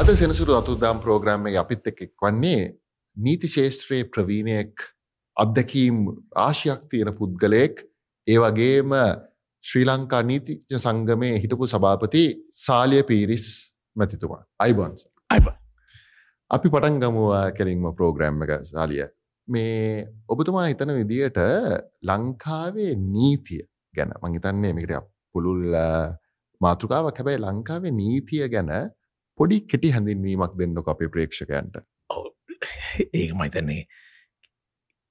අද සෙනසුරු අතුදාම් ප්‍රෝග්‍රම්ම අපිත් එක් එක් වන්නේ නීති ශේෂත්‍රයේ ප්‍රවීණයෙක් අත්දැකීම් ආශයක් තියෙන පුද්ගලයෙක්. ඒ වගේම ශ්‍රී ලංකා නීතිඥ සංගමය හිටපු සභාපති සාලිය පීරිස් මැතිතුමා. අයිබන්ස අපි පටන් ගමුව කෙලින්ම ප්‍රෝග්‍රෑම් එක සාලිය. මේ ඔබතුමා හිතන විදියට ලංකාවේ නීතිය ගැන මංහිතන්නේ මේකට පුළුල් මාතෘකාවක්. හැබැයි ලංකාවේ නීතිය ගැන පොඩි කෙටි හැඳින්වීමක් දෙන්නක අපේ ප්‍රේක්ෂකයන්ට. ඒක මහිතන්නේ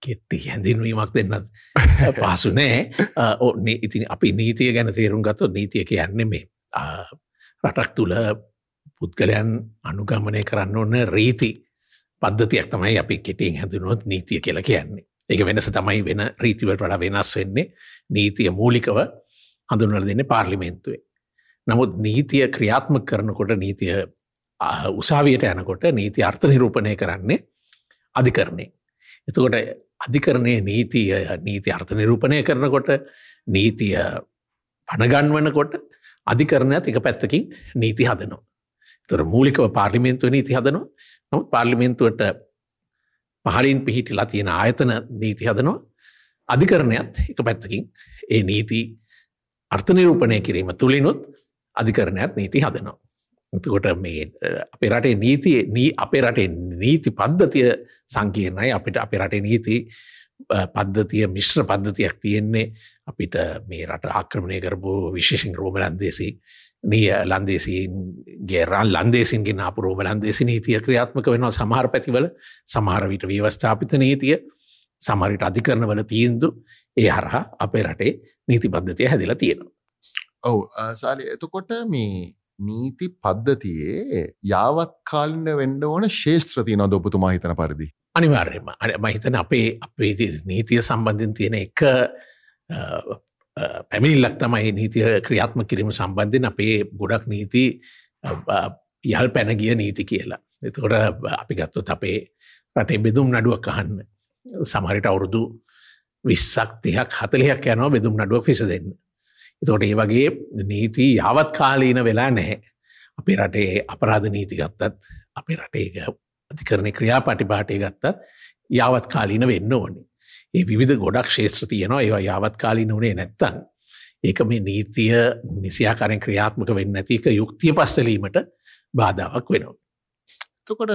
කෙට්ටි හැඳින්වීමක් දෙන්නත් පහසු නෑ. ඕ ඉතින් අපි නීතිය ගැන තේරුම් ගත්තොත් නීතිය කියන්නේ මේ රටක් තුළ පුද්ගලයන් අනුගමනය කරන්න ඕන්න රීති පද්ධතියක් තමයි අපි කෙටියෙන් හැඳුනුවොත් නීතිය කියලා කියන්නේ. එක වෙනස තමයි වෙන රීතිවට වඩා වෙනස් වෙන්නේ. නීතිය මූලිකව හඳුනල දෙන්නේ පාර්ලිමේන්තුවේ නමුත් නීතිය ක්‍රියාත්ම කරනකොට නීතිය උසාවියට යනකොට නීති අර්ථ නිරූපණය කරන්නේ අධිකරණය. එතකොට අධිකරණය නීතිය නීති අර්ථ නිරූපණය කරනකොට නීතිය පණගන්වනකොට අධිකරණයක් එක පැත්තකින් නීති හදනවා. තොර මූලිකව පාර්ලිමේන්තුව නීති හදනවා නමුත් පාර්ලිමේන්තුවට පහලින් පිහිටිලා තියෙන ආයතන නීති හදනවා අධිකරණයත් එක පැත්තකින් ඒ නීති අර්ථනිරූපණය කිරීම තුළිනුත් අධිකරණයක් නීති හදනවා. එතකොට මේ අපේ රටේ නීතිය නී අපේ රටේ නීති පද්ධතිය සංකීර්ණයි අපිට අපේ රටේ නීති පද්ධතිය මිශ්‍ර පද්ධතියක් තියෙන්නේ අපිට මේ රට ආක්‍රමණය කරපු විශේෂෙන් රෝම ලන්දේසි නිය ලන්දේසින්ගේ රන් ලන්දේසින්ගේ අපරෝම ලන්දේසි නීතිය ක්‍රියාත්මක වෙනවා සමහර පැතිවල සමහරවිට ව්‍යවස්ථාපිත නීතිය සමරිට අධිකරණවල තීන්දු ඒ හරහා අපේ රටේ නීති පද්ධතිය හැදිලා තියෙනවා. ඔවු සාලි එතකොට මේ නීති පද්ධතියේ යාවත්කාලින වෙන්ඩ ඕන ශේෂත්‍රතිය නොද ඔබතුමා හිතන පරිදි. අනිවාර්යම මහිතන අපේ අපේ නීතිය සම්බන්ධින් තියෙන එක පැමිණිල්ලක් තමයි නීතිය ක්‍රියාත්ම කිරීම සම්බන්ධයෙන් අපේ ගොඩක් නීති යල් පැනගිය නීති කියලා. එතකොට අපි ගත්තොත් අපේ රටේ බෙදුම් නඩුවක් අහන්න සමහරිට අවුරුදු විස්සක් තිහක් හතලයක් යනවා බෙදුම් නඩුවක් විස දෙන්න. එතකොට ඒ වගේ නීති යාවත් කාලීන වෙලා නැහැ. අපේ රටේ අපරාධ නීති ගත්තත් අපේ රටේ අධිකරණය ක්‍රියා පටිපාටය ගත්තත් යාවත් කාලීන වෙන්න ඕනේ. ඒ විධ ගොඩක් ශේත්‍ර තියනවා ඒවා යාවත් කාලීන වනේ නැත්තන්. ඒක මේ නීතිය නිසියාකාරෙන් ක්‍රියාත්මක වෙන්න ඇතික යුක්තිය පස්සලීමට බාධාවක් වෙනවා. තකොට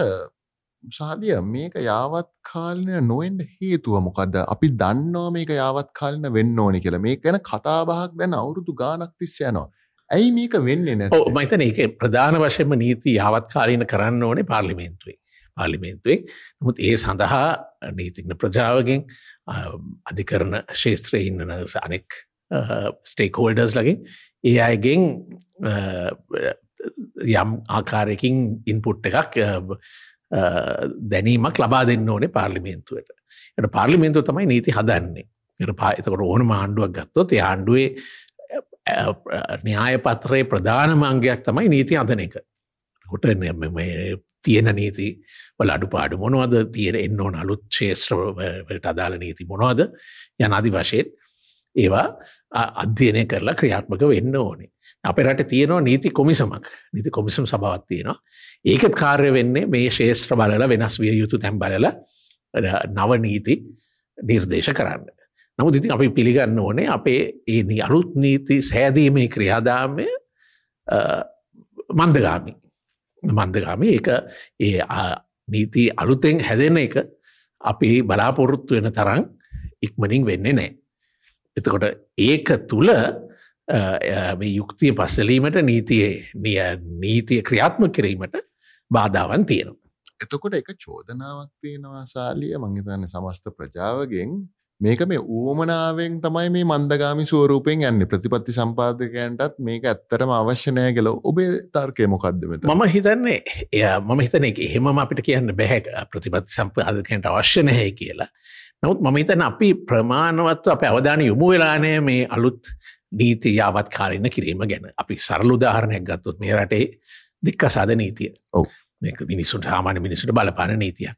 සාලිය මේක යාවත් කාලන නොවෙන්ඩ හේතුව මොකක්ද අපි දන්නවා මේක යාවත් කාලන වෙන්න ඕනි කියලා මේ ගැන කතාබහක් දැන් අවුරුදු ගානක් තිස්ස යනවා. ඇයි මේක වෙන්නේ නැ මතන ඒක ප්‍රධාන වශයෙන්ම නීති යාවත්කාරීන කරන්න ඕනේ පාර්ලිමේන්තුවේ. පාර්ලිමේන්තුවේ නමුත් ඒ සඳහා නීතිඥ ප්‍රජාවගෙන් අධිකරන ශේත්‍රය ඉන්නන අනෙක් ස්ටේක් හෝල්ඩර්ස් ලගේ ඒ අයගෙන් යම් ආකාරයකින් ඉන්පුට් එකක් දැනීමක් ලබා දෙන්න ඕනේ පාර්ලිමේන්තුවට. එට පාර්ලිමේන්තුව තමයි නීති හදන්නේ. එට පාතකට ඕන ආණ්ඩුවක් ගත්තොත් ආණ්ඩුවේ න්‍යාය පත්‍රයේ ප්‍රධානම අංගයක් තමයි නීති අදන එක. කොට තියෙන නීති වල අඩු පාඩු මොනවද තියෙන එන්න ඕන අලුත් ශේෂත්‍රවලට අදාළ නීති මොනවද යන අදි වශයෙන් ඒවා අධ්‍යයනය කරලා ක්‍රියාත්මක වෙන්න ඕනේ. අප රට තියෙනවා නීති කොමිසමක් නීති කොමිසම් සභාවත් තියෙනවා. ඒකත් කාර්ය වෙන්නේ මේ ශේෂත්‍ර බලල වෙනස් විය යුතු තැන් බලල නවනීති නිර්දේශ කරන්න. නමුත් ඉතින් අපි පිළිගන්න ඕනේ අපේ ඒ අලුත් නීති සෑදීමේ ක්‍රියාදාමය මන්දගාමි මන්දගාමි ඒක ඒ නීති අලුතෙන් හැදෙන එක අපි බලාපොරොත්තු වෙන තරං ඉක්මනින් වෙන්නේ නෑ. එතකොට ඒක තුළ යුක්තිය පස්සලීමට නීතියේ නීතිය ක්‍රියාත්ම කිරීමට බාධාවන් තියෙනවා. එතකොට එක චෝදනාවක් තියෙනවා සාලිය. මංහිතන්න සමස්ත ප්‍රජාවගෙන් මේක මේ ඌමනාවෙන් තමයි මේ මන්දගාමි ස්වරූපයෙන් යන්න. ප්‍රතිපත්ති සම්පාධකයන්ටත් මේක ඇත්තරම අවශ්‍යනය කල ඔබේ තර්කය මොකක්දමත මම හිතන්නේ එය මම හිතන එක එහෙම අපිට කියන්න බැහැ ප්‍රතිපත්ති සම්පාධකයන්ට අවශ්‍ය නැහැ කියලා නමුත් මම හිතන අපි ප්‍රමාණවත්ව අප අවධාන යොමු වෙලානය මේ අලුත් නීති යාවත් කාලන්න කිරීම ගැන අපි සරලුදාහරණයක් ගත්තොත් මේ රටේ දෙක්ක සාධ නීතිය මිනිසුන් සාමාන්‍ය මිනිසුට බලපාන නීතියක්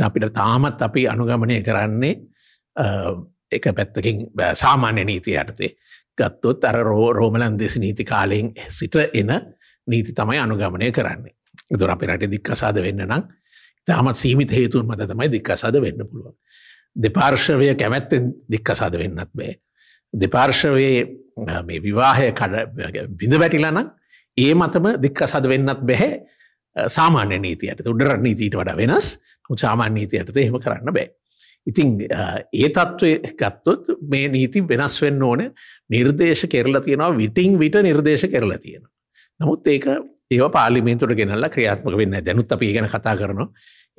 අපිට තාමත් අපි අනුගමනය කරන්නේ එක පැත්තකින් සාමාන්‍ය නීති යටතේ ගත්තොත් අර රෝ රෝමලන් දෙසි නීති කාලයෙන් සිට එන නීති තමයි අනුගමනය කරන්නේ. දොර අප රට දික්කසාද වෙන්න නම් තාමත් සීමිත හේතුන් මත තමයි දික්කසාද වෙන්න පුළුවන්. දෙපාර්ශවය කැමැත්තෙන් දික්කසාද වෙන්නත් බෑ. දෙපාර්ශවයේ මේ විවාහය කඩ බිඳ වැටිලනම් ඒ මතම දික්කසාද වෙන්නත් බැහැ සාමාන්‍ය නීතියට උඩර නීතිීට වඩ වෙනස් සාමාන්‍ය නීතියටද එහෙම කරන්න බෑ. ඉතිං ඒ තත්ත්වය ගත්තොත් මේ නීති වෙනස් වෙන්න ඕන නිර්දේශ කෙරලා තියෙනවා විටිං විට නිර්දේශ කරලා තියෙන. නමුත් ඒක ඒව පාලිමේන්තුට ගෙනල්ල ක්‍රියාත්මක වෙන්න දැනුත් අපි ගැන කතා කරනවා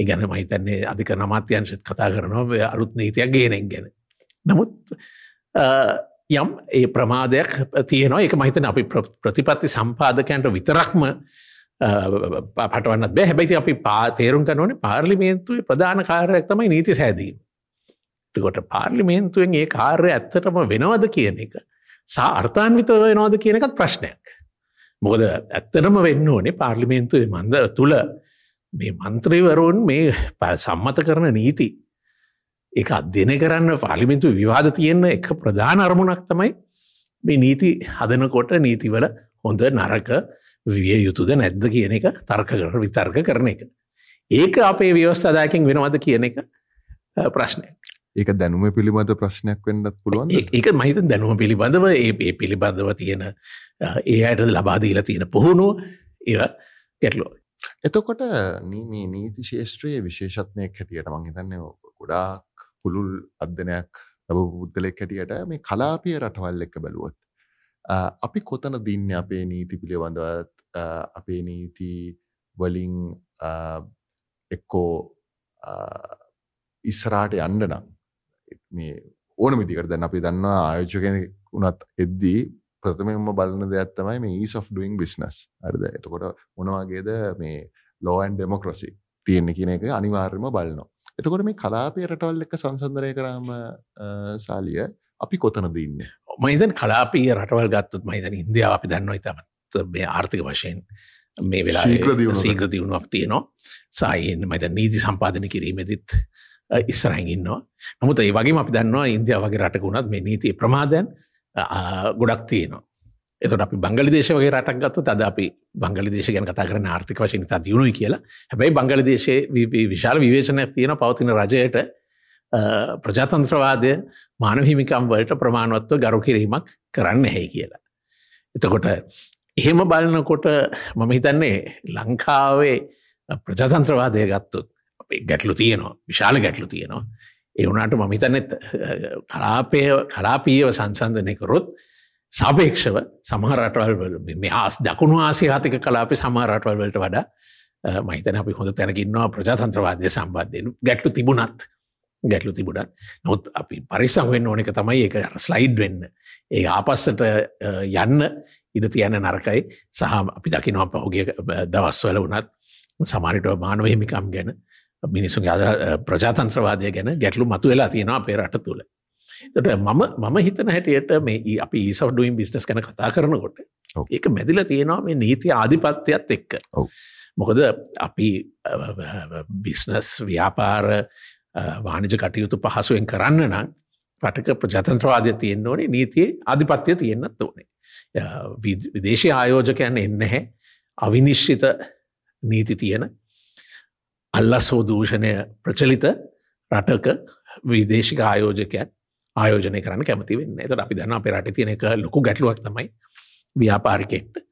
ඉගැන මහිතන්නේ අධික නමාත්‍යංශත් කතා කරනවා අලුත් නීතියක් ගේනෙක් ගැන. නමුත් යම් ඒ ප්‍රමාදයක් තියනවා එක මහිතන අපි ප්‍රතිපත්ති සම්පාදකයන්ට විතරක්ම පටවන්න බෑ හැබැයි අපි පා තේරුම් කනවන පාර්ලිමේන්තුවේ ප්‍රධාන කාරයක් තමයි නීති සෑදීම. කොට පාර්ලිමේන්තුවෙන් ඒ කාර්ය ඇත්තටම වෙනවද කියන එක සා අර්ථාන්විත වෙනවාද කියන එකත් ප්‍රශ්නයක්. මොකද ඇත්තටම වෙන්න ඕනේ පාර්ලිමේන්තුවේ මන්ද තුළ මේ මන්ත්‍රීවරුන් මේ සම්මත කරන නීති එක අධ්‍යනය කරන්න පාලිමින්තු විවාද තියෙන්න එක ප්‍රධාන අරමුණක් තමයි මේ නීති හදනකොට නීතිවල හොඳ නරක විය යුතුද නැද්ද කියන එක තර්ක කර විතර්ක කරන එක. ඒක අපේ ව්‍යවස්ථාදායකින් වෙනවද කියන එක ප්‍රශ්නය. ඒක දැනුම පිළිබඳ ප්‍රශ්නයක් වෙන්නත් පුළුවන් ඒක මහිත දැනුම පිළිබඳව ඒ පිළිබඳව තියෙන ඒ අයට ලබාදීලා තියෙන පුහුණුව ඒ ගැටලෝ. එතකොට මේ නීති ශේෂත්‍රයේ විශේෂත්නයක් හැටියට මංහිතන්න ගොඩාක් පුළුල් අධ්‍යනයක් ලබ පුද්දලෙක් හැටියට මේ කලාපිය රටවල් එක්ක බැලුවොත්. අපි කොතන දින්න අපේ නීති පිළිබඳවත් අපේ නීති වලින් එක්කෝ ඉස්සරාට යන්න නම් මේ ඕන විදිකට දැන් අපි දන්නවා ආයෝජකෙන වුණත් එද්දී ප්‍රථමම බලන දෙයක් තමයි මේ ඊස් of doing business. හරිද එතකොට මොනවාගේද මේ ලෝන් ඩෙමොක්‍රසි තියෙන්නේ කියන එක අනිවාර්යම බලනවා. එතකොට මේ කලාපය රටවල් එක සංසන්දනය කරාම සාලිය අපි කොතනද ඉන්නේ? මහිතන් කලාපී රටවල් ගත්තොත් මහිතන ඉන්දියාව අපි දන්නවා ඉතමත් මේ ආර්ථික වශයෙන් මේ වෙලා සීග්‍ර දියුණුවක්. තියනවා. සායෙන් මත නීති සම්පාධන කිරීමෙදිත් ඉස්සරහින් ඉන්නවා. නමුත් ඒ වගේ අපි දන්නවා ඉන්දියා වගේ රටකුණත් මේ නීති ප්‍රමාදයන් ගොඩක් තියෙනවා එතට අපි බංගලිදේශ වගේ රටක් ගත්තු තද අපි බංගලිදේශ ගැන කතා කරන ආර්ථික වශයෙන් තා දියුණුයි කියලා හැබැයි බංගලිදේශයේ විශාල විවේශනයක් තියෙන පවතින රජයට ප්‍රජාතන්ත්‍රවාදය මානහිමිකම් වලට ප්‍රමාණවත්ව ගරු කිරීමක් කරන්න හැයි කියලා. එතකොට එහෙම බලනකොට මම හිතන්නේ ලංකාවේ ප්‍රජාතන්ත්‍රවාදය ගත්තුත් ගැටලු තියනවා විශාල ගැටලු තියනවා. එවුනාට මමිතනෙත් කලාපය කලාපීයව සංසන්ධනයකරොත් සාපේක්ෂව සමහරටවල් මේ ආස් දකුණු ආසිහාතික කලාපේ සමහරටවල් වලට වඩා මහිතන අපි හොඳ තැනකින්නවා ප්‍රජාතන්ත්‍රවාදය සම්බන්ධයෙන් ගැටලු තිබුණත් ගැටලු තිබුණත්. නොත් අපි පරිසං වෙන්න ඕනක තමයි ඒක ස්ලයිඩ් වෙන්න. ඒ ආපස්සට යන්න ඉඩ තියන නරකයි. සහ අපි දකිනවා පහුගේ දවස්වල වනත් සමාරිට මානවහිමිකම් ගැන මිනිසුන් අද ප්‍රජාතන්ත්‍රවාදය ගැන ගැටලු මතු වෙලා තියෙනවා අපේ රට තුළ. තට මම මම හිතන හැටියට මේ අපි ඊසව්ඩුවම් බිස්නස් කන කතා කරනකොට ඒක මැදිල තියෙනවා මේ නීති ආධිපත්‍යයක්ත් එක්ක. මොකද අපි බිස්නස් ව්‍යාපාර වානිජ කටයුතු පහසුවෙන් කරන්න නම් රටක ප්‍රජතන්ත්‍රවාදය තියෙන්න්න ඕනේ නීතියේ අධිපත්‍යය තියෙන්න්නත් ඕනේ. විදේශය ආයෝජකයන් එන්න හැ අවිනිශ්චිත නීති තියෙන අල්ලස්සෝදූෂණය ප්‍රචලිත රටක විදේශික ආයෝජකයන් ආයෝජනය කරන්න කැමති වෙන්න එතට අපි දන්න අප රට තියෙන එක ලොකු ගැටලුවක් තමයි ව්‍යාපාරිකෙක්ට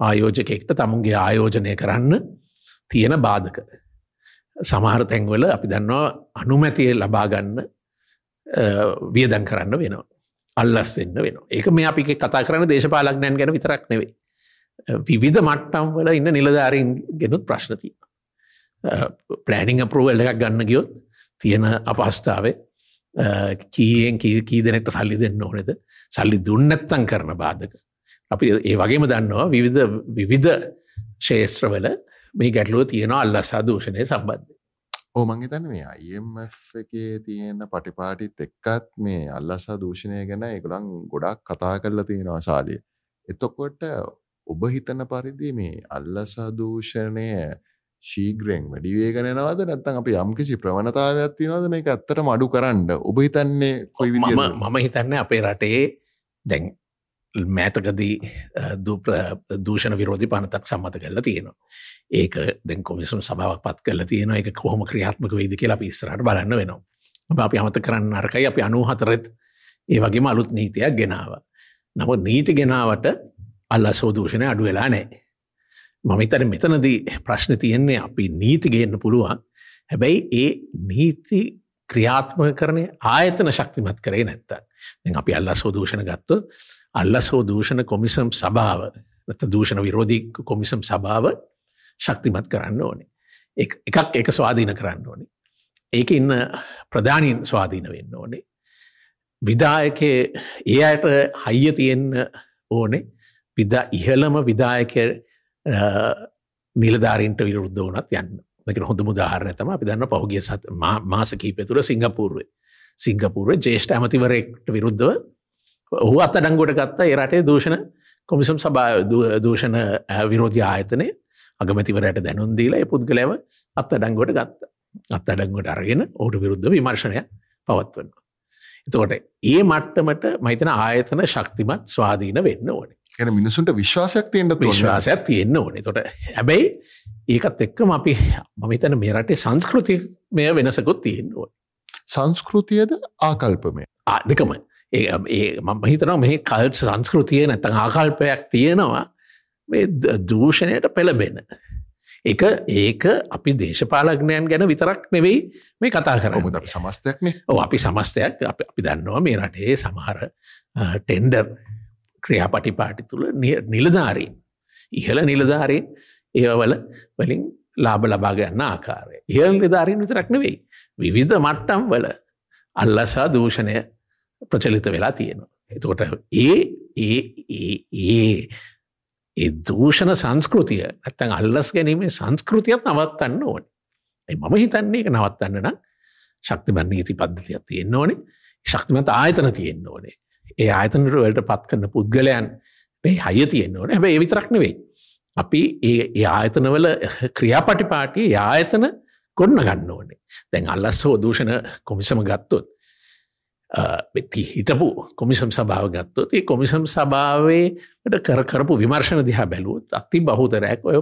ආයෝජකෙක්ට තමුන්ගේ ආයෝජනය කරන්න තියෙන බාධක සමහර තැන්වල අපි දන්නවා අනුමැතිය ලබාගන්න වියදන් කරන්න වෙනවා. අල්ලස් වෙන්න වෙන. ඒක මේ අපි කතා කරන දේශපාලක්නයන් ගැන විතරක් නෙවේ. විවිධ මට්ටම් වල ඉන්න නිලධාරීන් ගෙනුත් ප්‍රශ්නතිය. පලෑනිං අපරුවල් එකක් ගන්න ගියොත් තියෙන අපහස්ථාවේ කීයෙන් කී දෙනෙක්ට සල්ලි දෙන්න ඕනෙද සල්ලි දුන්නත්තන් කරන බාධක. අපි ඒ වගේම දන්නවා විවිධ විවිධ ශේස්ත්‍රවල මේ ගැටලුව තියෙනවා අල්ලස්සා දූෂණය සම්බන්ධ. ඕ මංහිතන්න මේ අයිF එකේ තියෙන පටිපාටිත් එක්කත් මේ අල්ලස්සා දූෂණය ගැන එකළං ගොඩක් කතා කරලා තියෙනවා සාලිය. එතකොට ඔබ හිතන පරිදි මේ අල්ලසා දූෂණය ශීග්‍රයෙන් වැඩිවේගෙනනවද නැත්තන් අපි යම්කිසි ප්‍රවණතාවයක් තියනවද මේක ඇත්තට මඩු කරන්න ඔබ හිතන්නේ කොයි මම හිතන්න අපේ රටේ දැන් මෑතකදී දූෂණ විරෝධි පනතක් සම්මත කරලා තියෙනවා. ඒක දැන් කොමිසම් සභාවක් පත් කරලා තියෙන එක කොහොම ක්‍රියාත්මක වේද කියලා අපි ඉස්සරහට බලන්න වෙනවා. අපි අමත කරන්න අරකයි අපි අනූ හතරෙත් ඒ වගේම අලුත් නීතියක් ගෙනාව. නමුත් නීති ගෙනාවට අල්ල සෝදූෂණය අඩු වෙලා නෑ. මම හිතන මෙතනදී ප්‍රශ්න තියෙන්නේ අපි නීති ගේන්න පුළුවන්. හැබැයි ඒ නීති ක්‍රියාත්මක කරණය ආයතන ශක්තිමත් කරේ නැත්ත දැන් අපි අල්ල සෝදූෂණ ගත්තු අල්ල සෝදූෂණ කොමිසම් සභාව නැත දූෂණ විරෝධී කොමිසම් සභාව ශක්තිමත් කරන්න ඕනේ. එකක් එක ස්වාධීන කරන්න ඕනේ. ඒක ඉන්න ප්‍රධානීන් ස්වාධීන වෙන්න ඕනේ. විදායක ඒ අයට හයිය තියෙන්න ඕනේ. විදා ඉහළම විදායක නිලධාරීන්ට විරුද්ධ වනත් යන්න. මක හොඳ මුදාහරණ තම අපි දන්න පහුගිය සත් මාස කීපය තුළ සිංගපූර්ුවේ. සිංගපූර්ව ජේෂ්ඨ ඇමතිවරෙක්ට විරුද්ධව ඔහු අත ඩංගොට ගත්තා එරටේ දූෂණ කොමිසම් සභා දූෂණ විරෝධ ආයතනය අගමතිවරයට දැනුන්දීලා පුද්ගලයව අත්ත ඩංගොට ගත්ත. අත් අඩංගොට අරගෙන ඕට විරුද්ධ විමර්ශනය පවත්වන්න. එතකොට ඒ මට්ටමට මහිතන ආයතන ශක්තිමත් ස්වාධීන වෙන්න ඕනේ. එන මිනිසුන්ට විශ්වාසයක් තියෙන්ට විශ්වාසයක් තියෙන්න්න ඕනේ. තොට හැබැයි ඒකත් එක්කම අපි මමිතන මේ රටේ සංස්කෘති මෙය වෙනසකුත් තියෙන්නවා. සංස්කෘතියද ආකල්පමය? ආදකම ඒ මම හිතනවා මේ කල්ච සංස්කෘතිය නැතන් ආකල්පයක් තියෙනවා. දූෂණයට පෙළබෙන. එක ඒක අපි දේශපාලග්නයන් ගැන විතරක් නෙවෙයි මේ කතා කර සමස්තයක්නේ ඕ අපි සමස්තයක්. අපි දන්නවා මේ රටේ සමහර ටෙන්ඩර් ක්‍රියාපටිපාටි තුළ නිලධාරීන් ඉහළ නිලධාරීන් ඒවල වලින් ලාබ ලබා ගන්න ආකාරය. ඉහල් නිධාරීන් විතරක් නෙවෙයි. විවිධ මට්ටම් වල අල්ලසා දූෂණය ප්‍රචලිත වෙලා තියෙනවා. එතකොට ඒ ඒ ඒ ඒ දූෂණ සංස්කෘතිය ඇත්තන් අල්ලස් ගැනීමේ සංස්කෘතියත් නවත්තන්න ඕන. මම හිතන්නේ එක නවත්තන්න නම් ශක්තිබන් නීති පද්ධතියක් තියෙන්න්න ඕනේ ශක්තිමත ආයතන තියෙන්න්න ඕනේ. ඒ ආයතනට වලට පත් කරන පුද්ගලයන් හය තියෙන්න්න ඕන හැබ ඒ විතරක් නෙවෙයි. අපි ඒ ආයතනවල ක්‍රියාපටිපාටිය ආයතන ගොන්න ගන්න ඕනේ දැන් අල්ලස් හෝ දූෂණ කොමිසම ගත්තොත් වෙති හිටපු කොමිසම් සභාව ගත්තොත් ඒ කොමිසම් සභාවේට කරකරපු විමර්ශණ දිහා බැලුවත් අති බහුතරයක් ඔය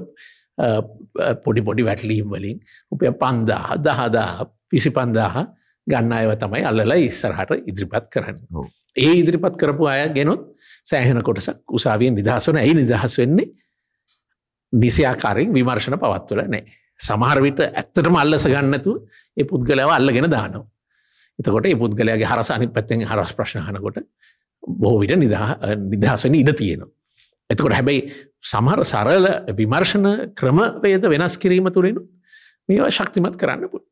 පොඩි පොඩි වැටලීම් වලින් උපය පන්දාහ දහදා විසි පන්දාහ ගන්න අයව තමයි අල්ලලා ඉස්සරහට ඉදිරිපත් කරන්න. ඒ ඉදිරිපත් කරපු අය ගෙනොත් සෑහෙන කොටසක් උසාවියෙන් නිදහසන ඇයි නිදහස් වෙන්නේ නිසියාකාරෙන් විමර්ශණ පවත්වල නෑ. සමහරවිට ඇත්තටම අල්ලස ගන්නතු ඒ පුද්ගලව අල්ලගෙන දානවා. එතකොට ඒ පුද්ගලයාගේ හරස අනි පැත්තෙන් හරස් ප්‍රශ්නහනකොට බොහෝවිට නිදහසන ඉඩ තියෙනවා. එතකොට හැබැයි සමහර සරල විමර්ශණ ක්‍රමවේද වෙනස් කිරීම තුළිනු මේවා ශක්තිමත් කරන්න පුළ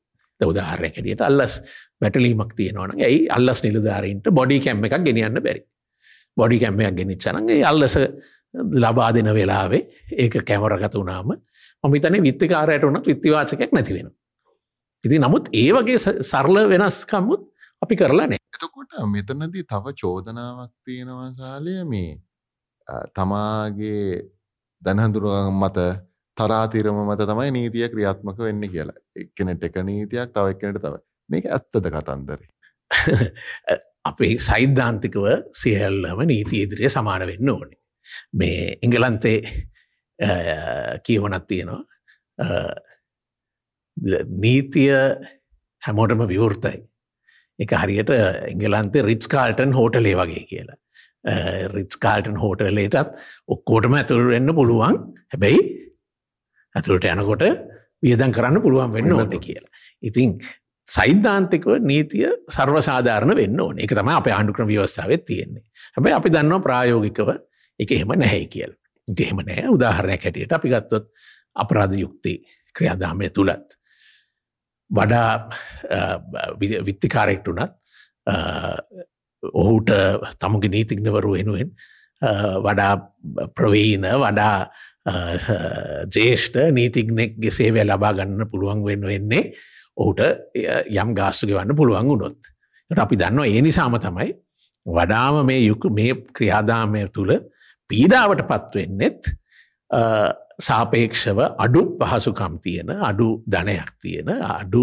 උදාහරය කැටියට අල්ලස් වැටලීමක් තියෙනවන ඇයි අල්ලස් නිලධාරීන්ට බොඩි කැම්ම එකක් ගෙනියන්න බැරි. බොඩි කැම්මයක් ගෙනනිච්චනගේ අල්ලස ලබා දෙන වෙලාවේ ඒක කැමරගත වුණාම මමිතන විත්තිකාරයට වනත් විත්තිවාචකයක් නැතිවෙන. ඉති නමුත් ඒ වගේ සරල වෙනස්කම්මුත් අපි කරලා නෑ. එතකොට මෙතනදී තව චෝදනාවක් තියෙනවා සාලය මේ තමාගේ දැනහඳුරුවන් මත තරාතිරම මත තමයි නීතිය ක්‍රියාත්මක වෙන්න කියලා. එක්කෙනෙට එක නීතියක් තව එක්කෙනට තව. මේක ඇත්තද කතන්දරේ. අපේ සෛද්ධාන්තිකව සියල්ලම නීති ඉදිරිය සමාන වෙන්න ඕනේ. මේ එංගලන්තේ කියවනත් තියෙනවා. නීතිය හැමෝටම විවෘතයි. එක හරියට එංගලන්තේ රිච් කාල්ටන් හෝටලේ වගේ කියලා. රිච් කාල්ටන් හෝටලේටත් ඔක්කෝටම ඇතුළ වෙන්න පුළුවන්. හැබැයි ඇතුළට යනකොට වියදන් කරන්න පුළුවන් වෙන්න ඕට කියලා. ඉතින් සෛද්ධාන්තිකව නීතිය සර්වසාධාරණ වෙන්න ඕන එක තම අප ආණ්ඩුක්‍රම ව්‍යවස්ථාවත් තියෙන්නේ හැබැයි අපි දන්නවා ප්‍රායෝගිකව එක එහෙම නැහැ කියල. එහෙම නෑ උදාහරණයක් හැටියට අපි ගත්තොත් අපරාධ යුක්ති ක්‍රියාදාමය තුළත්. වඩා විත්තිකාරෙක්ට වනත් ඔහුට තමුගේ නීතිඥවරු වෙනුවෙන් වඩා ප්‍රවීන වඩා ජේෂ්ඨ නීතිගනෙක්ගේ සේවය ලබා ගන්න පුළුවන් වෙන්න වෙන්නේ ඔහුට යම් ගාස්සු ගෙවන්න පුළුවන් වුණොත්. අපි දන්න ඒ නිසාම තමයි වඩාම මේ යුක මේ ක්‍රියාදාමය තුළ පීඩාවට පත්වෙන්නෙත් සාපේක්ෂව අඩු පහසුකම් තියෙන අඩු ධනයක් තියෙන අඩු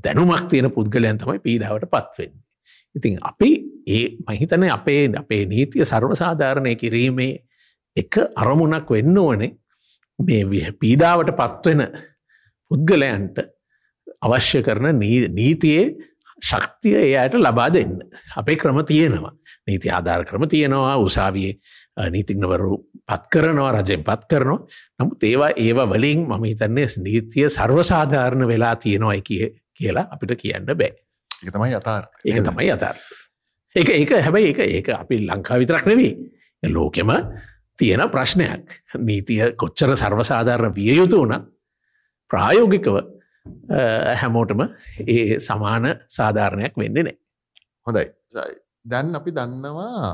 දැනුමක් තියෙන පුද්ගලයන් තමයි පීඩාවට පත්වෙන්නේ. ඉතින් අපි ඒ මහිතන අපේ අපේ නීතිය සර්වසාධාරණය කිරීමේ එක අරමුණක් වෙන්න ඕනේ මේ පීඩාවට පත්වෙන පුද්ගලයන්ට අවශ්‍ය කරන නීතියේ ශක්තිය එයට ලබා දෙන්න. අපේ ක්‍රම තියෙනවා. නීති ආධාර ක්‍රම තියෙනවා උසාවියේ නීතිඥවරු පත් කරනවා රජෙන් පත් කරනවා. නමුත් ඒවා ඒව වලින් මම හිතන්නේ නීතිය සර්වසාධාරණ වෙලා තියෙනවා කිය කියලා අපිට කියන්න බෑ. එක තමයි අතාර ඒක තමයි අතාර. ඒක ඒක හැබැයි ඒක ඒක අපි ලංකා විතරක් නෙවී. ලෝකෙම තියෙන ප්‍රශ්නයක්. නීතිය කොච්චර සර්වසාධාරණ විය යුතු වනත් ප්‍රායෝගිකව හැමෝටම ඒ සමාන සාධාරණයක් වෙන්නේ නෑ. හොඳයි දැන් අපි දන්නවා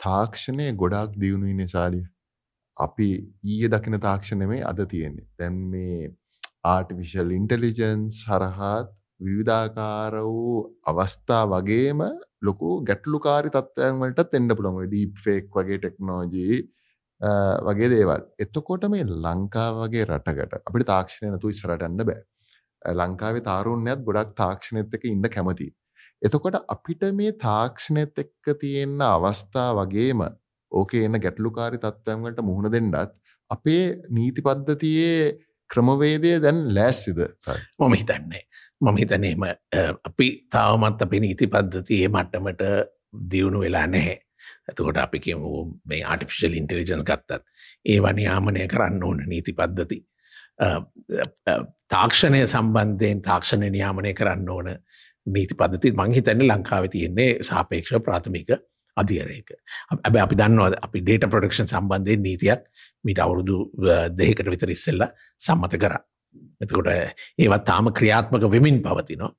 තාක්ෂණය ගොඩාක් දියුණුයි නිසාලිය. අපි ඊය දකින තාක්ෂණමේ අද තියෙන්නේ. දැන් මේ ආටිවිශල් ඉන්ටලිජන්ස් හරහාත් විවිධාකාර වූ අවස්ථා වගේම ලොකු ගැටලුකාරි තත්ත්වයන් වලටත් එන්න පුළුවන් ඩීප් ෆේක් වගේ ටෙක්නෝජී වගේ දේවල්. එතකොට මේ ලංකාව වගේ රටකට අපිට තාක්ෂණය නැතුව ඉස්සරහට යන්න බෑ. ලංකාවේ තාරුණ්‍යත් ගොඩක් තාක්ෂණයත් එක්ක ඉන්න කැමතියි. එතකොට අපිට මේ තාක්ෂණයත් එක්ක තියෙන අවස්ථා වගේම ඕකේ එන ගැටලුකාරී තත්ත්වයන් වලට මුහුණ දෙන්නත් අපේ නීති පද්ධතියේ ක්‍රමවේදය දැන් ලෑස්තිද මම හිතන්නේ මම හිතනේම අපි තාවමත් අපි නීති පද්ධතියේ මට්ටමට දියුණු වෙලා නැහැ ඇතකොට අපි කියමු මේ ආටිෆිශල් ඉන්ටෙලිජන්ස් ගත්තත් ඒ වනියාමනය කරන්න ඕන නීති පද්ධති තාක්ෂණය සම්බන්ධයෙන් තාක්ෂණ නියාමනය කරන්න ඕන නීති පද්ධති මංහිතන්නේ ලංකාව තියෙන්නේ සාපේක්ෂ ප්‍රාථමික අධියරයක. ඇබ අපි දන්නවා අපි ඩේට ප්‍රඩක්ෂන් සම්බන්ධය නීතියක් මිට අවුරුදු දෙහකට විතර ඉස්සෙල්ල සම්මත කර. එතකොට ඒවත් තාම ක්‍රියාත්මක වෙමින් පවතිනවා.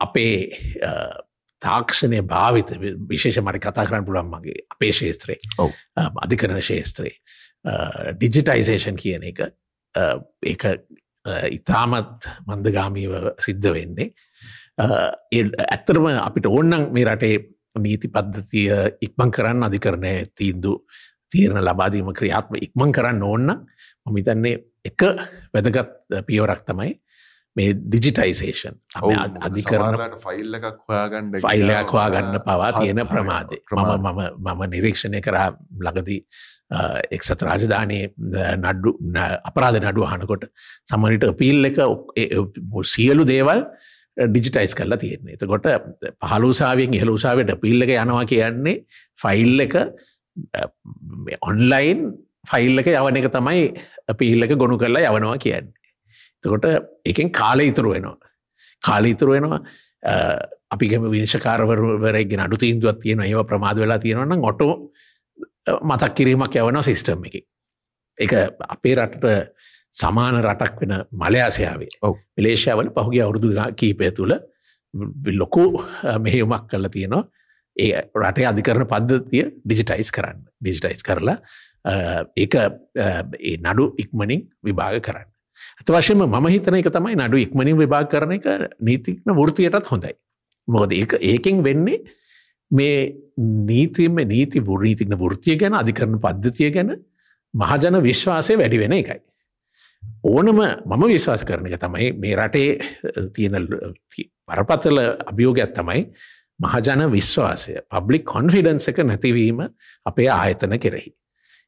අපේ තාක්ෂණය භාවිත විශේෂ මරි කතා කරන්න පුළන් මගේ අපේ ශේත්‍රයේ අධිකරන ශේත්‍රයේ ඩිජිටයිසේෂන් කියන එක ඒ ඉතාමත් මන්දගාමීව සිද්ධ වෙන්නේ. ඇත්තරම අපිට ඕන්නන් මේ රටේ නීති පද්ධතිය ඉක්මං කරන්න අධිකරණය තීන්දු තීරණ ලබාදීම ක්‍රියාත්ම ඉක්මං කරන්න ඕන්න මමිතන්නේ එක වැදගත් පියවරක් තමයි මේ ඩිජිටයිසේෂන් අධිකරණට ෆයිල් එකක් හොයාගන්න ෆයිල්ලයක් හොයාගන්න පවා තියෙන ප්‍රමාදය මම මම මම නිරීක්ෂණය කරා ලගදී එක්සත රාජධානයේ නඩ්ඩු අපරාධ නඩු අහනකොට සමනිට පිල් එක සියලු දේවල් ඩිජිටයිස් කරලා තියෙන්නේ. එතකොට පහලුසාාවෙන් ඉහලුසාාවට පිල්ල එක යනවා කියන්නේ ෆයිල් එක ඔන්ලයින් ෆයිල් එක යවන එක තමයි පිල් එක ගොුණු කරලා යවනවා කියන්නේ. තකොට එකෙන් කාල ඉතුරු වෙනවා. කාල ඉතුරු වෙනවා අපිගම විනිශකාරවරවරගේ අඩු තීන්දුවත් තියෙන ඒව ප්‍රමාද වෙලා තියෙනවන්න ඔටෝ මතක් කිරීමක් යවන සිිස්ටම් එක. එක අපේ රටට සමාන රටක් වෙන මලයාසයාවේ විලේෂාවල පහුගේ අවුරුදු කීපය තුළ ලොකු මෙහෙයුමක් කල්ල තියෙනවා ඒ රටේ අධිකරන පද්ධතිය ඩිජිටයිස් කරන්න ඩිජිටයිස් කරලා ඒ නඩු ඉක්මනින් විභාග කරන්න. ඇත වශයම මම හිතන එක තමයි නඩු ඉක්මනින් විභාග කරන එක නීතික්න වෘතියටත් හොඳයි. මොකද ඒ ඒකෙන් වෙන්නේ මේ නීතිම නීති වෘීතික්න වෘතිය ගැන අධිකරන පද්ධතිය ගැන මහජන විශ්වාසය වැඩි වෙන එකයි. ඕනම මම විශ්වාස කරන එක තමයි මේ රටේ තියෙන පරපත්තල අභියෝගයක් තමයි මහජන විශ්වාසය පබ්ලික් කොන්ෆිඩන්ස එක නැතිවීම අපේ ආයතන කෙරෙහි.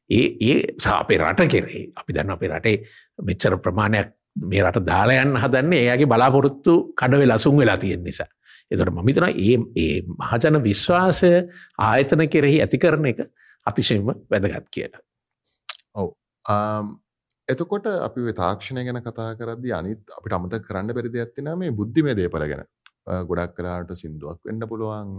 ඒ ඒ අපේ රට කෙරෙහි අපි දන්න අපේ රටේ මෙච්චර ප්‍රමාණයක් මේ රට දාලයන් හදන්නේ ඒගේ බලාපොරොත්තු කඩවෙ ලසුන් වෙලා තියෙන නිසා. එතට මමිතන ඒ ඒ මහජන විශ්වාසය ආයතන කෙරෙහි ඇති කරන එක අතිශයම වැදගත් කියලා. ඔව එතකොට අපි තාක්ෂණය ගැන කතා කරදදි අනිත් අපිට අමත කරන්න බැරිදි ඇත්තින මේ බුද්ධිමය දේපල ගැන ගොඩක් කලාට සිින්දුවක් වෙන්න පුළුවන්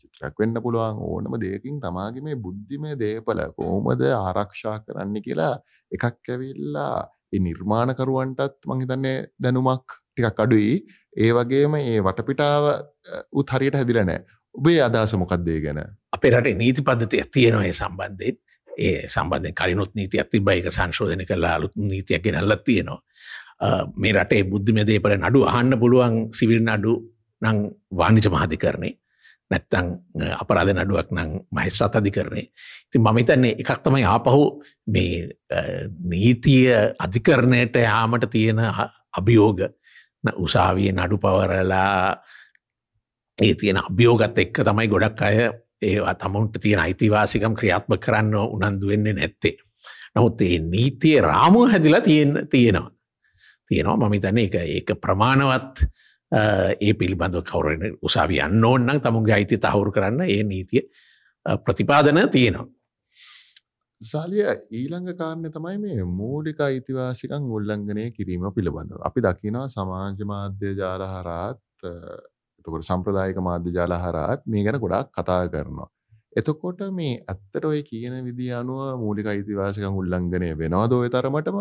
චිත්‍රයක් වෙන්න පුළුවන්. ඕනම දෙයකින් තමාගේ මේ බුද්ධිමය දේපල කෝමද ආරක්ෂා කරන්න කියලා එකක් ඇවිල්ලා නිර්මාණකරුවන්ටත් මහිතන්නේ දැනුමක් ටිකක් අඩුයි. ඒ වගේම ඒ වටපිටාව උත් හරියට හැදිලනෑ ඔබේ අදහස මොකක්දේ ගැන? අපේ රට නීති පද්ධතිය තියෙනවා සම්බන්ධයෙන්. ඒ සම්බන්ධ කලිනුත් නීතියක් තිබයික සංශෝධන කලා අලුත් නීතියක් ගෙනල්ලත් තියෙනවා. මේ රටේ බුද්ධිම දේපල නඩු අහන්න පුළුවන් සිවිල් නඩු නං වානිච මහධිකරණේ නැත්තං අපරාධ නඩුවක් නං මහිස්ත්‍රාත් අධිකරණේ ති මමිතන්නේ එකක් තමයි ආපහු මේ නීතිය අධිකරණයට යාමට තියෙන අභියෝග උසාවිය නඩු පවරලා ඒ තියෙන අභියෝගත් එක්ක තමයි ගොඩක් අය ඒවා තමුන්ට තියෙන අයිතිවාසිකම් ක්‍රියාත්ම කරන්න උනන්දු වෙන්නේ නැත්තේ. නමුත් ඒ නීතිය රාමුව හැදිලා තියෙන තියෙනවා. තියෙනවා මම හිතන්නේ ඒක ඒක ප්‍රමාණවත් අ, ඒ පිළිබඳව කවුරුන් උසාවි යන්න ඕන නම් තමුන්ගේ අයිතිය තහවුරු කරන්න ඒ නීතිය අ, ප්‍රතිපාදන තියෙනවා. සාලිය ඊළඟ කාරණය තමයි මේ මූලික අයිතිවාසිකන් උල්ලංඝනය කිරීම පිළිබඳව. අපි දකිනවා සමාජ මාධ්‍ය ජාල හරහත් අ, එතකොට සම්ප්‍රදායික මාධ්‍ය ජාල හරහත් මේ ගැන ගොඩාක් කතා කරනවා. එතකොට මේ ඇත්තට ඔය කියන විදිහ අනුව මූලික අයිතිවාසිකන් උල්ලංඝනය වෙනවද ඔය තරමටම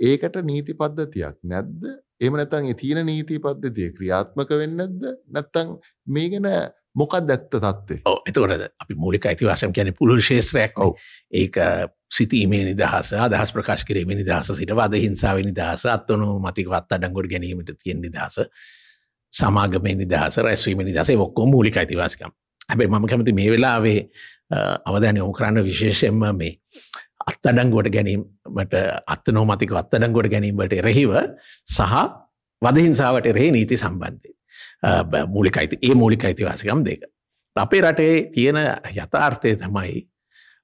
ඒකට නීති පද්ධතියක් නැද්ද? එහෙම නැත්නම් ඒ තියෙන නීති පද්ධතිය ක්‍රියාත්මක වෙන්නේ නැද්ද? නැත්නම් මේ ගැන මොකක්ද ඇත්ත තත්ත්වය? ඔව් එතකොට අපි මූලික අයිතිවාසිකම් කියන්නේ පුළුල් ශේත්‍රයක් නේ. ඔව්. ඒක සිතීමේ නිදහස අදහස් ප්‍රකාශ කිරීමේ නිදහස සිට වද හිංසාවේ නිදහස අත්වනු මතික වත් අඩංගොට ගැනීමට තියෙන නිදහස සමාගමේ නිදහස රැස්වීම නිදහසේ ඔක්කොම මූලික අයිතිවාසිකම්. හැබැයි මම කැමති මේ වෙලාවේ අවධානය යොමු කරන්න විශේෂයෙන්ම මේ අත්තඩංගුවට ගැනීමට අත්තනෝමතික අත්තඩංගුවට ගැනීමට එරෙහිව සහ වදහිංසාවට එරෙහි නීති සම්බන්ධය. මූලික අයිති ඒ මූලික අයිතිවාසිකම් දෙක. අපේ රටේ තියෙන යථාර්ථය තමයි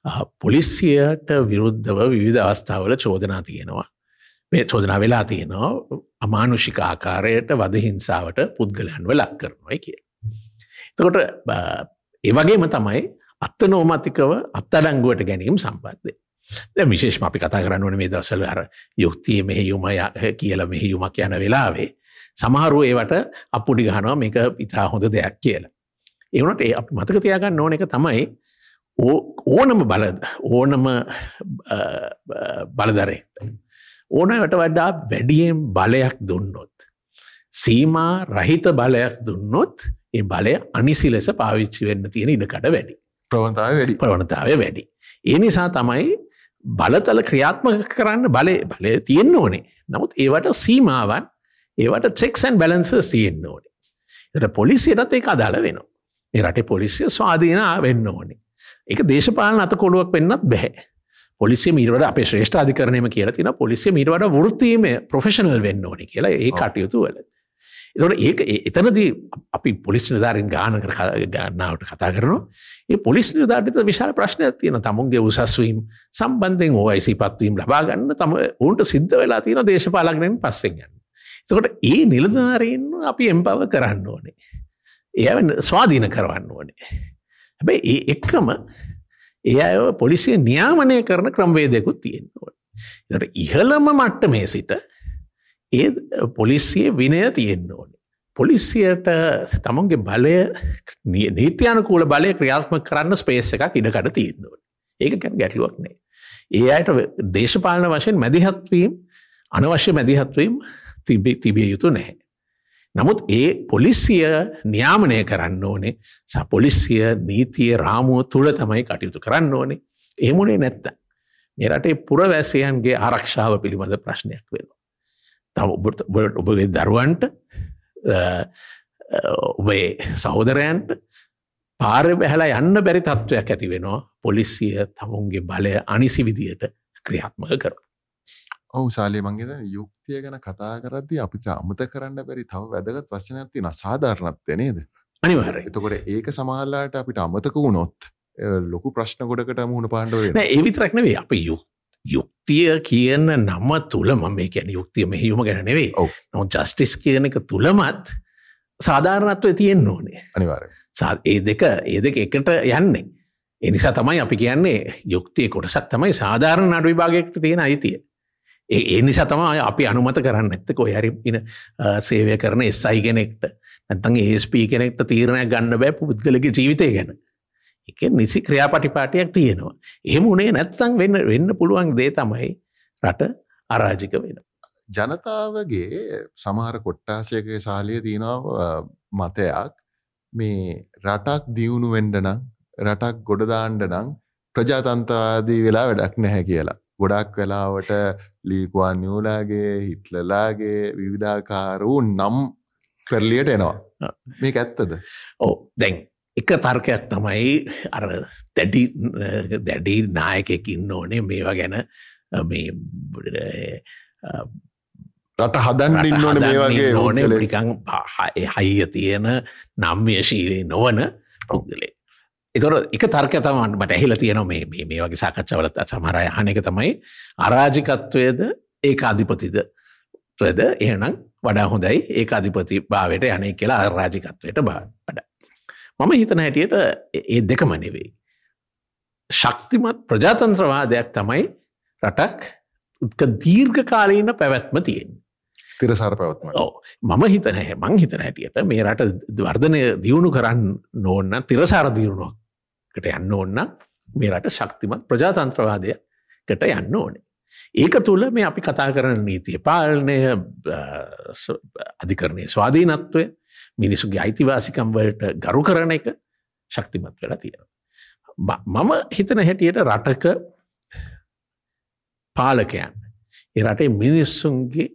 අ, පොලිසියට විරුද්ධව විවිධ අවස්ථාවල චෝදනා තියෙනවා. මේ චෝදනා වෙලා තියෙනවා අමානුෂික ආකාරයට වදහිංසාවට පුද්ගලයන්ව ලක් කරනවා කිය. එතකොට අ, ඒ වගේම තමයි අත්ත නෝමතිකව අත්තඩංගුවට ගැනීම සම්බන්ධය. දැන් විශේෂම අපි කතා කරන්න ඕනේ මේ දවස්වල අර යුක්තිය මෙහෙයුම කියලා මෙහෙයුමක් යන වෙලාවේ සමහරුව ඒවට අප්පුඩි ගහනවා මේක ඉතා හොඳ දෙයක් කියලා. ඒ වුණාට ඒ අපි මතක තියාගන්න ඕන එක තමයි ඕනම බල ඕනම බලදරෙක්ට ඕනවට වඩා වැඩියෙන් බලයක් දුන්නොත්. සීමා රහිත බලයක් දුන්නොත් ඒ බලය අනිසි ලෙස පාවිච්චි වෙන්න තියෙන ඉඩකඩ වැඩි. ප්‍රවණතාවය වැඩි. ප්‍රවණතාවය වැඩි. ඒ නිසා තමයි බලතල ක්‍රියාත්මක කරන්න බලය බලය තියෙන්න ඕනේ. නමුත් ඒවට සීමාවන් ඒවට චෙක්සන් බැලන්සස් තියෙන්න ඕනේ. එට පොලිසියටත් ඒ අදාළ වෙනවා. මේ රටේ පොලිසිය ස්වාධීන වෙන්න ඕනේ. ඒක දේශපාලන අත කොළුවක් වෙන්නත් බැහැ. පොලිසිය මීරවට අප ශ්‍රේෂ්ඨ අධිකරනයම කියලා තින පොලිසිය මීරවට වෘත්තීම ප්‍රොෆෙෂනල් වෙන්න ඕනි කියලා ඒ. කටයුතු වල. එතට ඒක ඒ- එතනදී අපි පොලිස් නිධාරින් ගානකට ගන්නාවට කතා කරනවා ඒ පොලිස් නිධාරිත විශාල ප්‍රශ්නයක් තියෙන තමුන්ගේ උසස්වීම් සම්බන්ධයෙන් ඕයිසි පත්වීම් ලබාගන්න තම ඔවුන්ට සිද්ධ වෙලා තියෙන දේශපාලක්නෙන් පස්සෙන් යන්න. එතකොට ඒ නිලධාරීන් අපි එම්පව කරන්න ඕනේ. ඒ ස්වාධීන කරවන්න ඕනේ. හැබැයි ඒ එක්කම ඒ අය පොලිසිය නියාමනය කරන ක්‍රම්වේදයකුත් තියෙන්න ඕන. එතට ඉහළම මට්ට මේ සිට ඒ පොලිසිය විනය තියෙන්න ඕනේ. පොලිසියට තමුන්ගේ බලය නී- නීත්‍යයනකූල බලය ක්‍රියාත්ම කරන්න ස්පේස් එකක් ඉඩකඩ තියෙන්න ඕන. ඒක ගැන ගැටලුවක් නෑ. ඒ අයට දේශපාලන වශයෙන් මැදිහත්වීම් අනවශ්‍ය මැදිහත්වීම් තිබ- තිබිය යුතු නැහැ. නමුත් ඒ පොලිසිය නියාමනය කරන්න ඕනේ සහ පොලිසිය නීතිය රාමුව තුළ තමයි කටයුතු කරන්න ඕනේ ඒමුණේ නැත්ත. මේ රටේ පුරවැසයන්ගේ ආරක්ෂාව පිළිබඳ ප්‍රශ්නයක් වෙනවා. තම ඔබට- ඔබගේ දරුවන්ට ඔබේ සහෝදරයන්ට පාරය බැහලා යන්න බැරි තත්ත්වයක් ඇති වෙනවා. පොලිසිය තමුන්ගේ බලය අනිසි විදියට ක්‍රියාත්මක කර. ඔවු සාලේ මංගේද යුක්තිය ගැන කතා කරද්දී අපිට අමත කරන්න බැරි තව වැදගත් වචනයක් තියෙන සාධාරණත්වය නේද? අනිවර එතකොට ඒක සමාල්ලාට අපිට අමතක වුණොත් ලොකු ප්‍රශ්න ගොඩකට මුණ පාණ්ඩව ඒවිතරක්නවේ අප යුක් යුක්තිය කියන නම තුළ මම කියන යුක්තිය මෙහියුම ගැන නෙවේ ඔව්. නො ජස්ටිස් කියන එක තුළමත් සාධාරණත්වය තියෙන්න ඕනේ අනිවාර්ය සා- ඒ දෙක ඒ දෙක එකට යන්නේ. එනිසා තමයි අපි කියන්නේ යුක්තිය කොටසක් තමයි සාධාරණ නඩු විභාගයකට තියෙන අයිතිය. ඒ නිසා තමයි අපි අනුමත කරන්න ඇත්තක ඔයහරි ඉන සේවය කරන එස්සයි කෙනෙක්ට නැතන් ඒස්ප කෙනෙක්ට තීරණයක් ගන්න බෑ පුද්ගලගේ ජීවිතය ගැන. එක නිසි ක්‍රියාපටිපාටයක් තියෙනවා. එහෙම උනේ නැත්තං වෙන්න වෙන්න පුළුවන් දේ තමයි රට අරාජික වෙන. ජනතාවගේ සමහර කොට්ටාසයක සාලිය තියෙනවා මතයක් මේ රටක් දියුණු වෙන්ඩනම් රටක් ගොඩදාන්ඩ නම් ප්‍රජාතන්තවාදී වෙලා වැඩක් නැහැ කියලා. ගොඩක් වෙලාවට ලීකුවන් නියෝලාගේ හිටලලාගේ විවිධාකාර නම් කරලියට එනවා. මේක ඇත්තද. ඕ දැන් එක තර්කයක් තමයි අර දැඩි දැඩි නායකෙක් ඉන්න ඕනේ මේවා ගැන මේ රට හදන්න ඉන්න ඕන මේ වගේ ඕනේ. නිකං හයිය තියෙන නම්්‍යශීලී නොවන පුද්ගලේ. එතොර එක තර්ක තමන්ට මට ඇහිල තියෙන මේ මේ- වගේ සාකච්ඡවලත් සමරය හන එක තමයි අරාජිකත්වයද ඒ අධිපතිද ද එහනම් වඩා හොඳයි ඒ අධිපති භාවයට යනේ කියලා අරාජිකත්වයට බා වඩ. මම හිතන හැටියට ඒ දෙකම නෙවෙයි. ශක්තිමත් ප්‍රජාතන්ත්‍රවාදයක් තමයි රටක් උත්ක දීර්ඝ කාලීන පැවැත්ම තියෙන්. තිරසාර පැවත්ම මම හිතන මං හිතන හැටියට මේ රට වර්ධනය දියුණු කරන්න නෝන්න තිරසාර දියුණුවකට යන්න ඕන්න මේ රට ශක්තිමත් ප්‍රජාතන්ත්‍රවාදයකට යන්න ඕනේ. ඒක තුළ මේ අපි කතා කරන නීතිය පාලනය අධිකරණය ස්වාධීනත්වය මිනිසුගේ අයිතිවාසිකම් වලට ගරු කරන එක ශක්තිමත් වෙලා තියෙන. මම හිතන හැටියට රටක පාලකයන් ඒ රටේ මිනිස්සුන්ගේ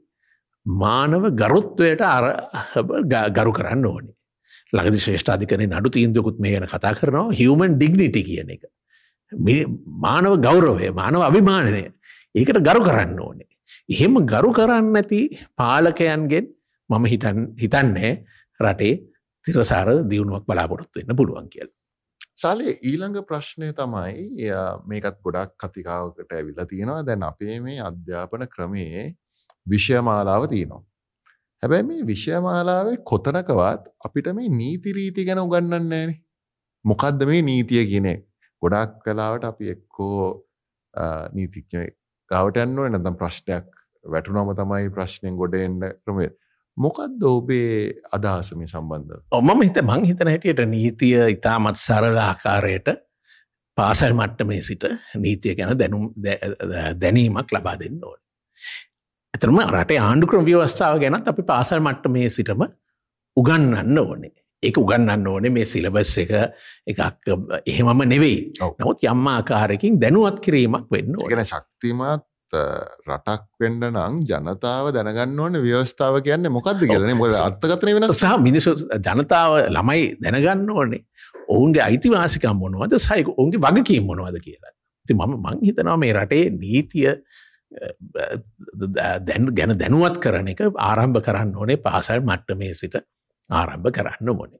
මානව ගරුත්වයට අර ගරු කරන්න ඕනේ. ලගදි ශ්‍රේෂ්ඨාධිකන නඩු තීන්දුකුත් මේ ගැන කතා කරනවා හිවමන් ඩිග්නිටි කියන එක. මානව ගෞරවය මානව අභිමානනය ඒකට ගරු කරන්න ඕනේ. එහෙම ගරු කරන්න ඇති පාලකයන්ගෙන් මම හිටන් හිතන්නේ රටේ තිරසාර දියුණුවක් බලාපොරොත්තු වෙන්න පුළුවන් කියල්. සාලේ ඊළඟ ප්‍රශ්නය තමයි මේකත් ගොඩක් කතිකාවකට ඇවිල්ලා තියෙනවා දැන් අපේ මේ අධ්‍යාපන ක්‍රමයේ විෂයමාලාව තියෙනවා. හැබැයි මේ විෂයමාලාවේ කොතනකවත් අපිට මේ නීතිරීති ගැන උගන්නන්න නෑනේ. මොකක්ද මේ නීතිය කියනෙ ගොඩක් කලාවට අපි එක්කෝ නීතිඥ ගවට යන්න ඕනේ නැත්නම් ප්‍රශ්නයක් වැටුනම තමයි ප්‍රශ්නයෙන් ගොඩ එන්න ක්‍රමය. මොකක්ද ඔබේ අදහස මේ සම්බන්ධ? ඔමම හිත මං හිතන හැටියට නීතිය ඉතාමත් සරල ආකාරයට පාසල් මට්ටමේ සිට නීතිය ගැන දැනුම් දැනීමක් ලබා දෙන්න ඕන. එතරම රටේ ආණ්ඩුක්‍රම ව්‍යවස්ථාව ගැනත් අපි පාසල් මට්ටමේ සිටම උගන්නන්න ඕනේ. ඒක උගන්නන්න ඕනේ මේ සිලබස් එක. එකක් එහෙමම නෙවෙයි. නමුත් යම් ආකාරයකින් දැනුවත් කිරීමක් වෙන්න ඕනේ. ශක්තිමත් රටක් වෙන්න නම් ජනතාව දැනගන්න ඕන ව්‍යවස්ථාව කියන්නේ මොකක්ද කියලනේ මොකද අර්ථකථනය වෙනස්. සහ මිනිසු ජනතාව ළමයි දැනගන්න ඕනේ. ඔවුන්ගේ අයිතිවාසිකම් මොනවද? සයි ඔුන්ගේ වගකීම් මොනවද කියලා. ති මම මං හිතනවා මේ රටේ නීතිය ගැන දැනුවත් කරන එක ආරම්භ කරන්න ඕනේ පාසල් මට්ටමේ සිට ආරම්භ කරන්න ඕනේ.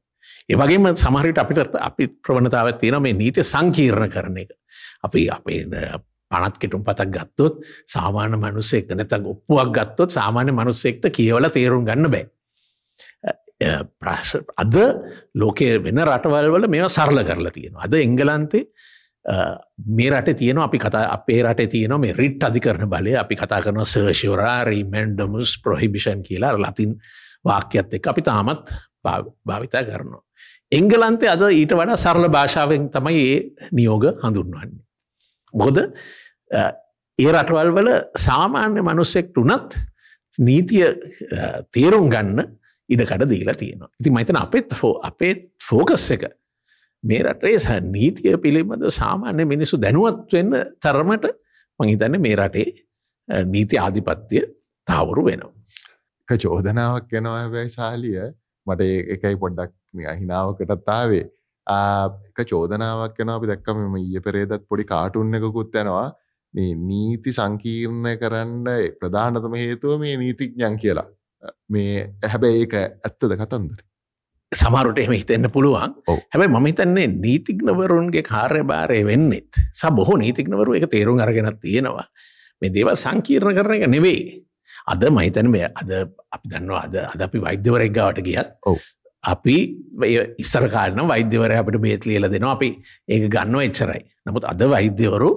ඒවගේම සමහරිට අපිට අපි ප්‍රවණතාවත් තියෙන මේ නීති සංකීර්ණ කරන එක. අපි අපේ පනත් කෙටුම් පතක් ගත්තොත් සාමාන්‍ය මනුස්සෙක් නැතක් ඔප්පුවක් ගත්තොත් සාමාන්‍ය මනුස්සෙක්ට කියවල තේරුම් ගන්න බෑ. ප්‍රශ අද ලෝකය වෙන රටවල් වල මේවා සරල කරලා තියෙනවා. අද එංගලන්තේ මේ රට තියන අපි කතා අපේ රට තියන මේ රිට් අධිකරන බලය අපි කතා කරන සර්ශවරාරී මැන්ඩමස් ප්‍රොහිබිෂන් කියලා ලතින් වාක්‍යත් එක් අපි තාමත් භාවිතා කරනවා. එංගලන්තේ අද ඊට වඩා සරල භාෂාවෙන් තමයි ඒ නියෝග හඳුන්වන්නේ. මොකද ඒ රටවල් වල සාමාන්‍ය මනුස්සෙක්ට උනත් නීතිය තේරුම් ගන්න ඉඩකඩ දීලා තියෙනවා. ඉති මයිතන අපත් ෆෝ අපේ ෆෝකස් එක මේ රටේ සහ නීතිය පිළිබඳ සාමාන්‍ය මිනිස්සු දැනුවත් වෙන්න තරමට මහිතන්න මේ රටේ නීති ආධිපත්තිය තාවුරු වෙනවා. චෝදනාවක් එනවා හැබැයි සාලිය. මට එකයි පොඩ්ඩක් හිනාවකටත් ආවේ. එක චෝදනාවක් එනවා. අපි දැක්කම මෙම ඊය පෙරේදත් පොඩි කාටුන්න එකකුත් යනවා මේ නීති සංකීර්ණය කරන්න ප්‍රධානතම හේතුව මේ නීතිඥන් කියලා. මේ හැබැයි ඒක ඇත්තද කතන්දර? සමරුට එම හිතෙන්න්න පුළුවන්. හැබැයි මම හිතන්නේ නීතිඥවරුන්ගේ කාර්යභාරය වෙන්නෙත් ස බොහෝ නීතිඥවරු එක තේරුම් අරගෙනත් තියෙනවා. මේ දේව සංකීර්ණ කරන එක නෙවෙයි අද මහිතන මේ අද අපි දන්නවා අද අද අපි වෛද්‍යවරෙක් ගාවට ගියත්. අපි ඉස්සර කාලන වෛද්‍යවරය අපට බේත් ලියල දෙනවා. අපි ඒක ගන්න එච්චරයි. නමුත් අද වෛද්‍යවරු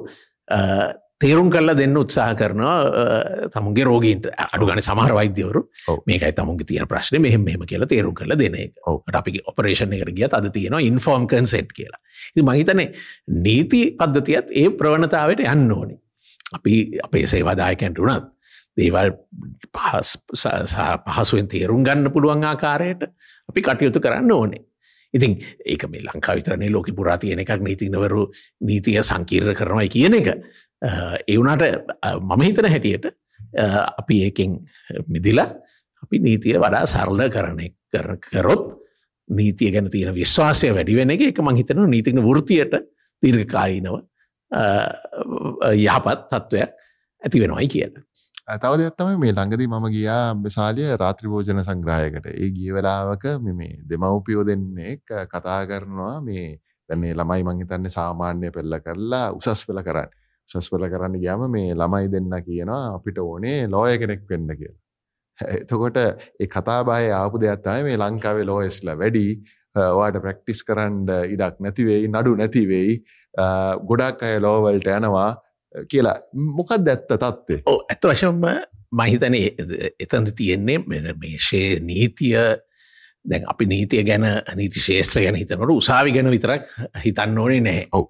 තේරුම් කල්ලා දෙන්න උත්සාහ කරනවා තමුන්ගේ රෝගීන්ට. අඩු ගන සමහර වෛද්‍යවරු. මේකයි තමුන්ගේ තියෙන ප්‍රශ්න. මෙහෙම මෙහෙම කියලා තේරුම් කළ දෙන එක. ඔව්. අපි ඔපරේෂන් එකට ගියත් අද තියෙනවා ඉන්ෆෝර්ම් කන්සෙට් කියලා. ඉති මහිතනේ නීති පද්ධතියත් ඒ ප්‍රවණතාවට යන්න ඕනි. අපි අපේ සේවාදායකැන්ට වුණත් දේවල් පහස්- ස- ස- පහසුවෙන් තේරුම් ගන්න පුළුවන් ආකාරයට අපි කටයුතු කරන්න ඕනේ. ඉතින් ඒක මේ ලංකා විතරනේ ලෝක පුරා තියෙන එකක් නීතිනවරු නීතිය සංකීර්ණ කරනවයි කියන එක. එවුනට මම හිතන හැටියට අ, අපි ඒකෙන් මිදිලා අපි නීතිය වඩා සරල කරන කර- කරොත් නීතිය ගැන තියෙන විශ්වාසය වැඩි වෙන එක. එක මංහිතන නීතින වෘතියට දීර්ඝකාලීනව අ, යහපත් තත්ත්වයක් ඇති වෙනවයි කියලා. තව දෙයක් තමයි මේ ළඟදී මම ගියා බෙසාලිය රාත්‍රී භෝජන සංග්‍රහයකට. ඒ ගිය වෙලාවක මේ මේ දෙමව්පියෝ දෙන්නෙක් කතා කරනවා මේ දැන් මේ ළමයි මං හිතන්නේ සාමාන්‍ය පෙළ කරලා උසස් පෙළ කරන්නේ. උසස් පෙළ කරන්න ගියාම මේ ළමයි දෙන්න කියනවා අපිට ඕනේ ලෝය කෙනෙක් වෙන්න කියලා. එතකොට ඒ කතාබහේ ආපු දෙයක් තමයි මේ ලංකාවේ ලෝයස්ලා වැඩි ඔයාට ප්‍රැක්ටිස් කරන්න ඉඩක් නැති වෙයි නඩු නැති වෙයි ගොඩක් අය ලෝවලට යනවා කියලා. මොකක්ද ඇත්ත තත්ත්වේ? ඕ ඇත්ත වශයෙන්ම මහිතන එතන්ද තියෙන්නේ මේශය නීතිය. දැන් අපි නීතිය ගැන නීති ශේත්‍ර ගැන හිතනට උසාවි ගැන විතරක් හිතන්න ඕනේ නැහැ. ඔව්.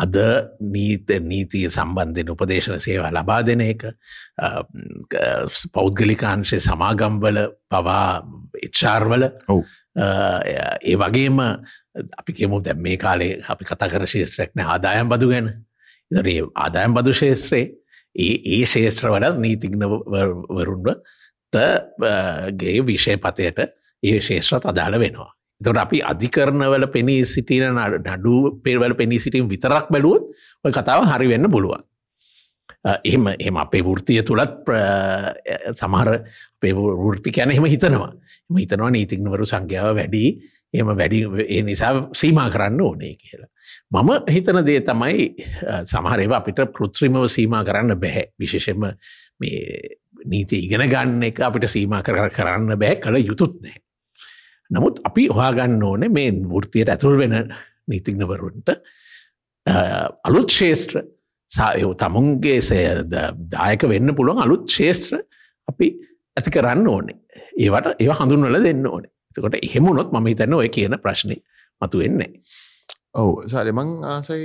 අද නීත නීතිය සම්බන්ධයෙන් උපදේශන සේවා ලබා දෙන එක පෞද්ගලිකාංශය සමාගම්වල පවා එච්චාර්වල ඔව්. ඒ වගේම අපි කෙමු දැම් මේ කාලේ අපි කතා කර ශේත්‍රයක්න ආදායම් බදු ගැන ඉදරේ ආදායම් බදු ශේත්‍රයේ ඒ ඒ ශේත්‍රවල නීතිග්නවරුන්ට ගේ විෂය පතයට ඒ ශේත්‍රත් අදාළ වෙනවා. තොට අපි අධිකරණවල පෙනී සිටින නඩු පෙරවල පෙනී සිටීම විතරක් බැලුවොත් ඔය කතාව හරි වෙන්න පුළුවන්. එහෙම එම අපේ වෘතිය තුළත් සමහර පේ වෘති කැන එහෙම හිතනවා එම හිතනවා නීතික්නවරු සංඛ්‍යාව වැඩි එම වැඩි ඒ නිසා සීමා කරන්න ඕනේ කියලා. මම හිතන දේ තමයි සමහරව අපිට කෘත්‍රිමව සීමා කරන්න බැහැ විශේෂෙන්ම මේ නීති ඉගෙන ගන්න එක අපිට සීමා කර කරන්න බෑ කළ යුතුත් නෑ. නමුත් අපි හොයාගන්න ඕනේ මේ වෘතියට ඇතුල් වෙන නීතිග්නවරුන්ට අලුත් ශේෂත්‍ර සයෝ තමුන්ගේ දායක වෙන්න පුළුවන් අලුත් ශේත්‍ර අපි ඇති කරන්න ඕනේ ඒවට ඒ හඳුන්වල දෙන්න ඕනේ එතකොට එහෙමුණොත් මම හිතන්න ඔය කියන ප්‍රශ්නය මතු වෙන්නේ ඔවු. සරිමං ආසයි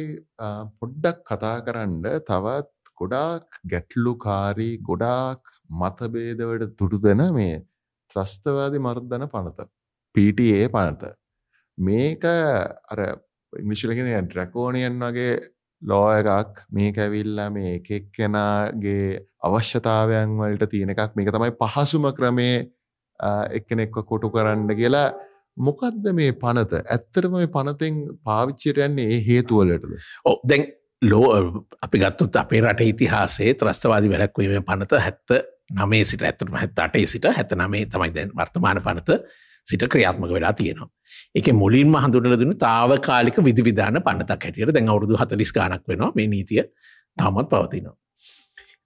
පොඩ්ඩක් කතා කරන්න තවත් ගොඩාක් ගැටලුකාරී ගොඩාක් මතබේදවට තුටු දෙන මේ ත්‍රස්තවාදි මර්ධන පනත පටඒ පනත. මේක අර ඉංග්‍රිශලගෙන ඩ්‍රකෝනියන් වගේ ලෝ එකක් මේක ඇවිල්ලා මේ එකෙක් කෙනාගේ අවශ්‍යතාවයන් වලට තියෙන එකක්. මේක තමයි පහසුම ක්‍රමේ එක්කෙනෙක්ව කොටු කරන්න කියලා. මොකක්ද මේ පනත? ඇත්තරම මේ පනතෙන් පාවිච්චයට යන්නේ ඒ හේතුවලටද ඕ දැන් ලෝ අපි ගත්තුත් අපේ රට ඉතිහාසේ ත්‍රස්තවාදි වැලක්වීම පනත හැත්ත නමේ සිට ඇත්තම හැත්ත අටේ සිට හැත නමේ තමයි දැන් වර්තමාන පනත සිට ක්‍රියාත්මක වෙලා තියෙනවා. එක මුලින්ම හඳුනල දුන්න තාවකාලික විධවිධාන පන්නතක් හැටියට. දැන් අවුරුදු හතලිස් ගානක් වෙනවා මේ නීතිය තමත් පවතිනවා.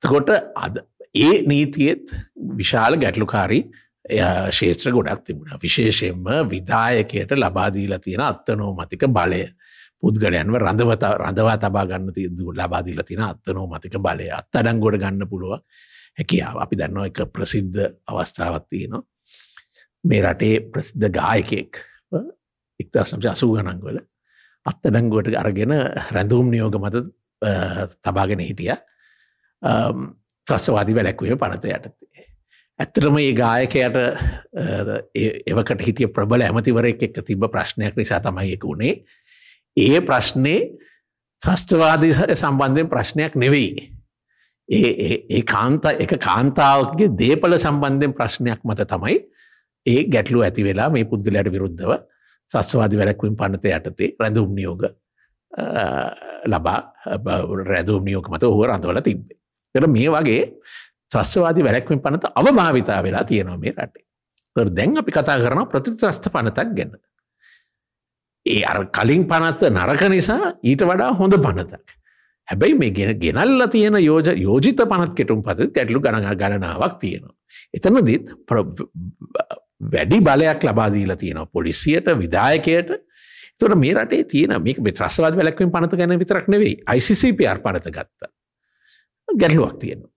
තකොට අද ඒ නීතියත් විශාල ගැටලුකාරී ශේත්‍ර ගොඩක් තිබුණ. විශේෂයෙන්ම විදායකයට ලබාදීලා තියෙන අත්තනෝ මතික බලය. පුද්ගලයන්ව රඳවත රඳවා තබා ගන්න තියදු ලබාදීලා තියෙන අත්තනෝ මතික බලය. අත් අඩංගොඩ ගන්න පුළුව හැකියාව. අපි දන්නවා එක ප්‍රසිද්ධ අවස්ථාවත් තියෙනවා. මේ රටේ ප්‍රසිද්ධ ගායකෙක් ඉක්දශම්ශ අසූ ගණන්වල අත්තඩංගුවට අරගෙන රැඳුම් නියෝග මත තබාගෙන හිටිය. ත්‍රස්වාදී වැලැක්වීම පනත යටතේ. ඇත්තරම ඒ ගායකයට එවකට හිටිය ප්‍රබල ඇමතිවරෙක් එක්ක තිබ ප්‍රශ්නයක් නිසා තමයි එක වුණේ ඒ ප්‍රශ්නය ත්‍රස්ටවාදී සම්බන්ධයෙන් ප්‍රශ්නයක් නෙවෙයි. ඒ කාන්ත එක කාන්තාවගේ දේපල සම්බන්ධයෙන් ප්‍රශ්නයක් මත තමයි ඒ ගැටලු ඇති වෙලා මේ පුද්ගලයට විරුද්ධව සස්වාදි වැරැක්වීම පනත යටතේ රැඳුම් නියෝග ලබා රැදුම් නියෝක මත හුව රඳවල තිබ්බේ. එට මේ වගේ ත්‍රස්වාදී වැරැක්වින් පනත අවභාවිතා වෙලා තියෙනවා මේ රටේ. දැන් අපි කතා කරන ප්‍රතිත්‍රස්ථ පනතක් ගැන. ඒ අර කලින් පනත්ත නරක නිසා ඊට වඩා හොඳ පනතක්. හැබැයි මේ ගෙන ගෙනල්ල තියෙන යෝජ යෝජිත පනත් කෙටුම් පත ගැටලු ගණන ගණනාවක් තියෙනවා. එතනදිත් වැඩි බලයක් ලබාදීලා තියෙනවා පොලිසියට විදායකයට තොට මේ රටේ තියෙන මේක ත්‍රස්වාද වැලක්වින් පනත ගැන විතරක් නෙවෙයි ICCPR පනත ගත්ත ගැටලුවක් තියෙනවා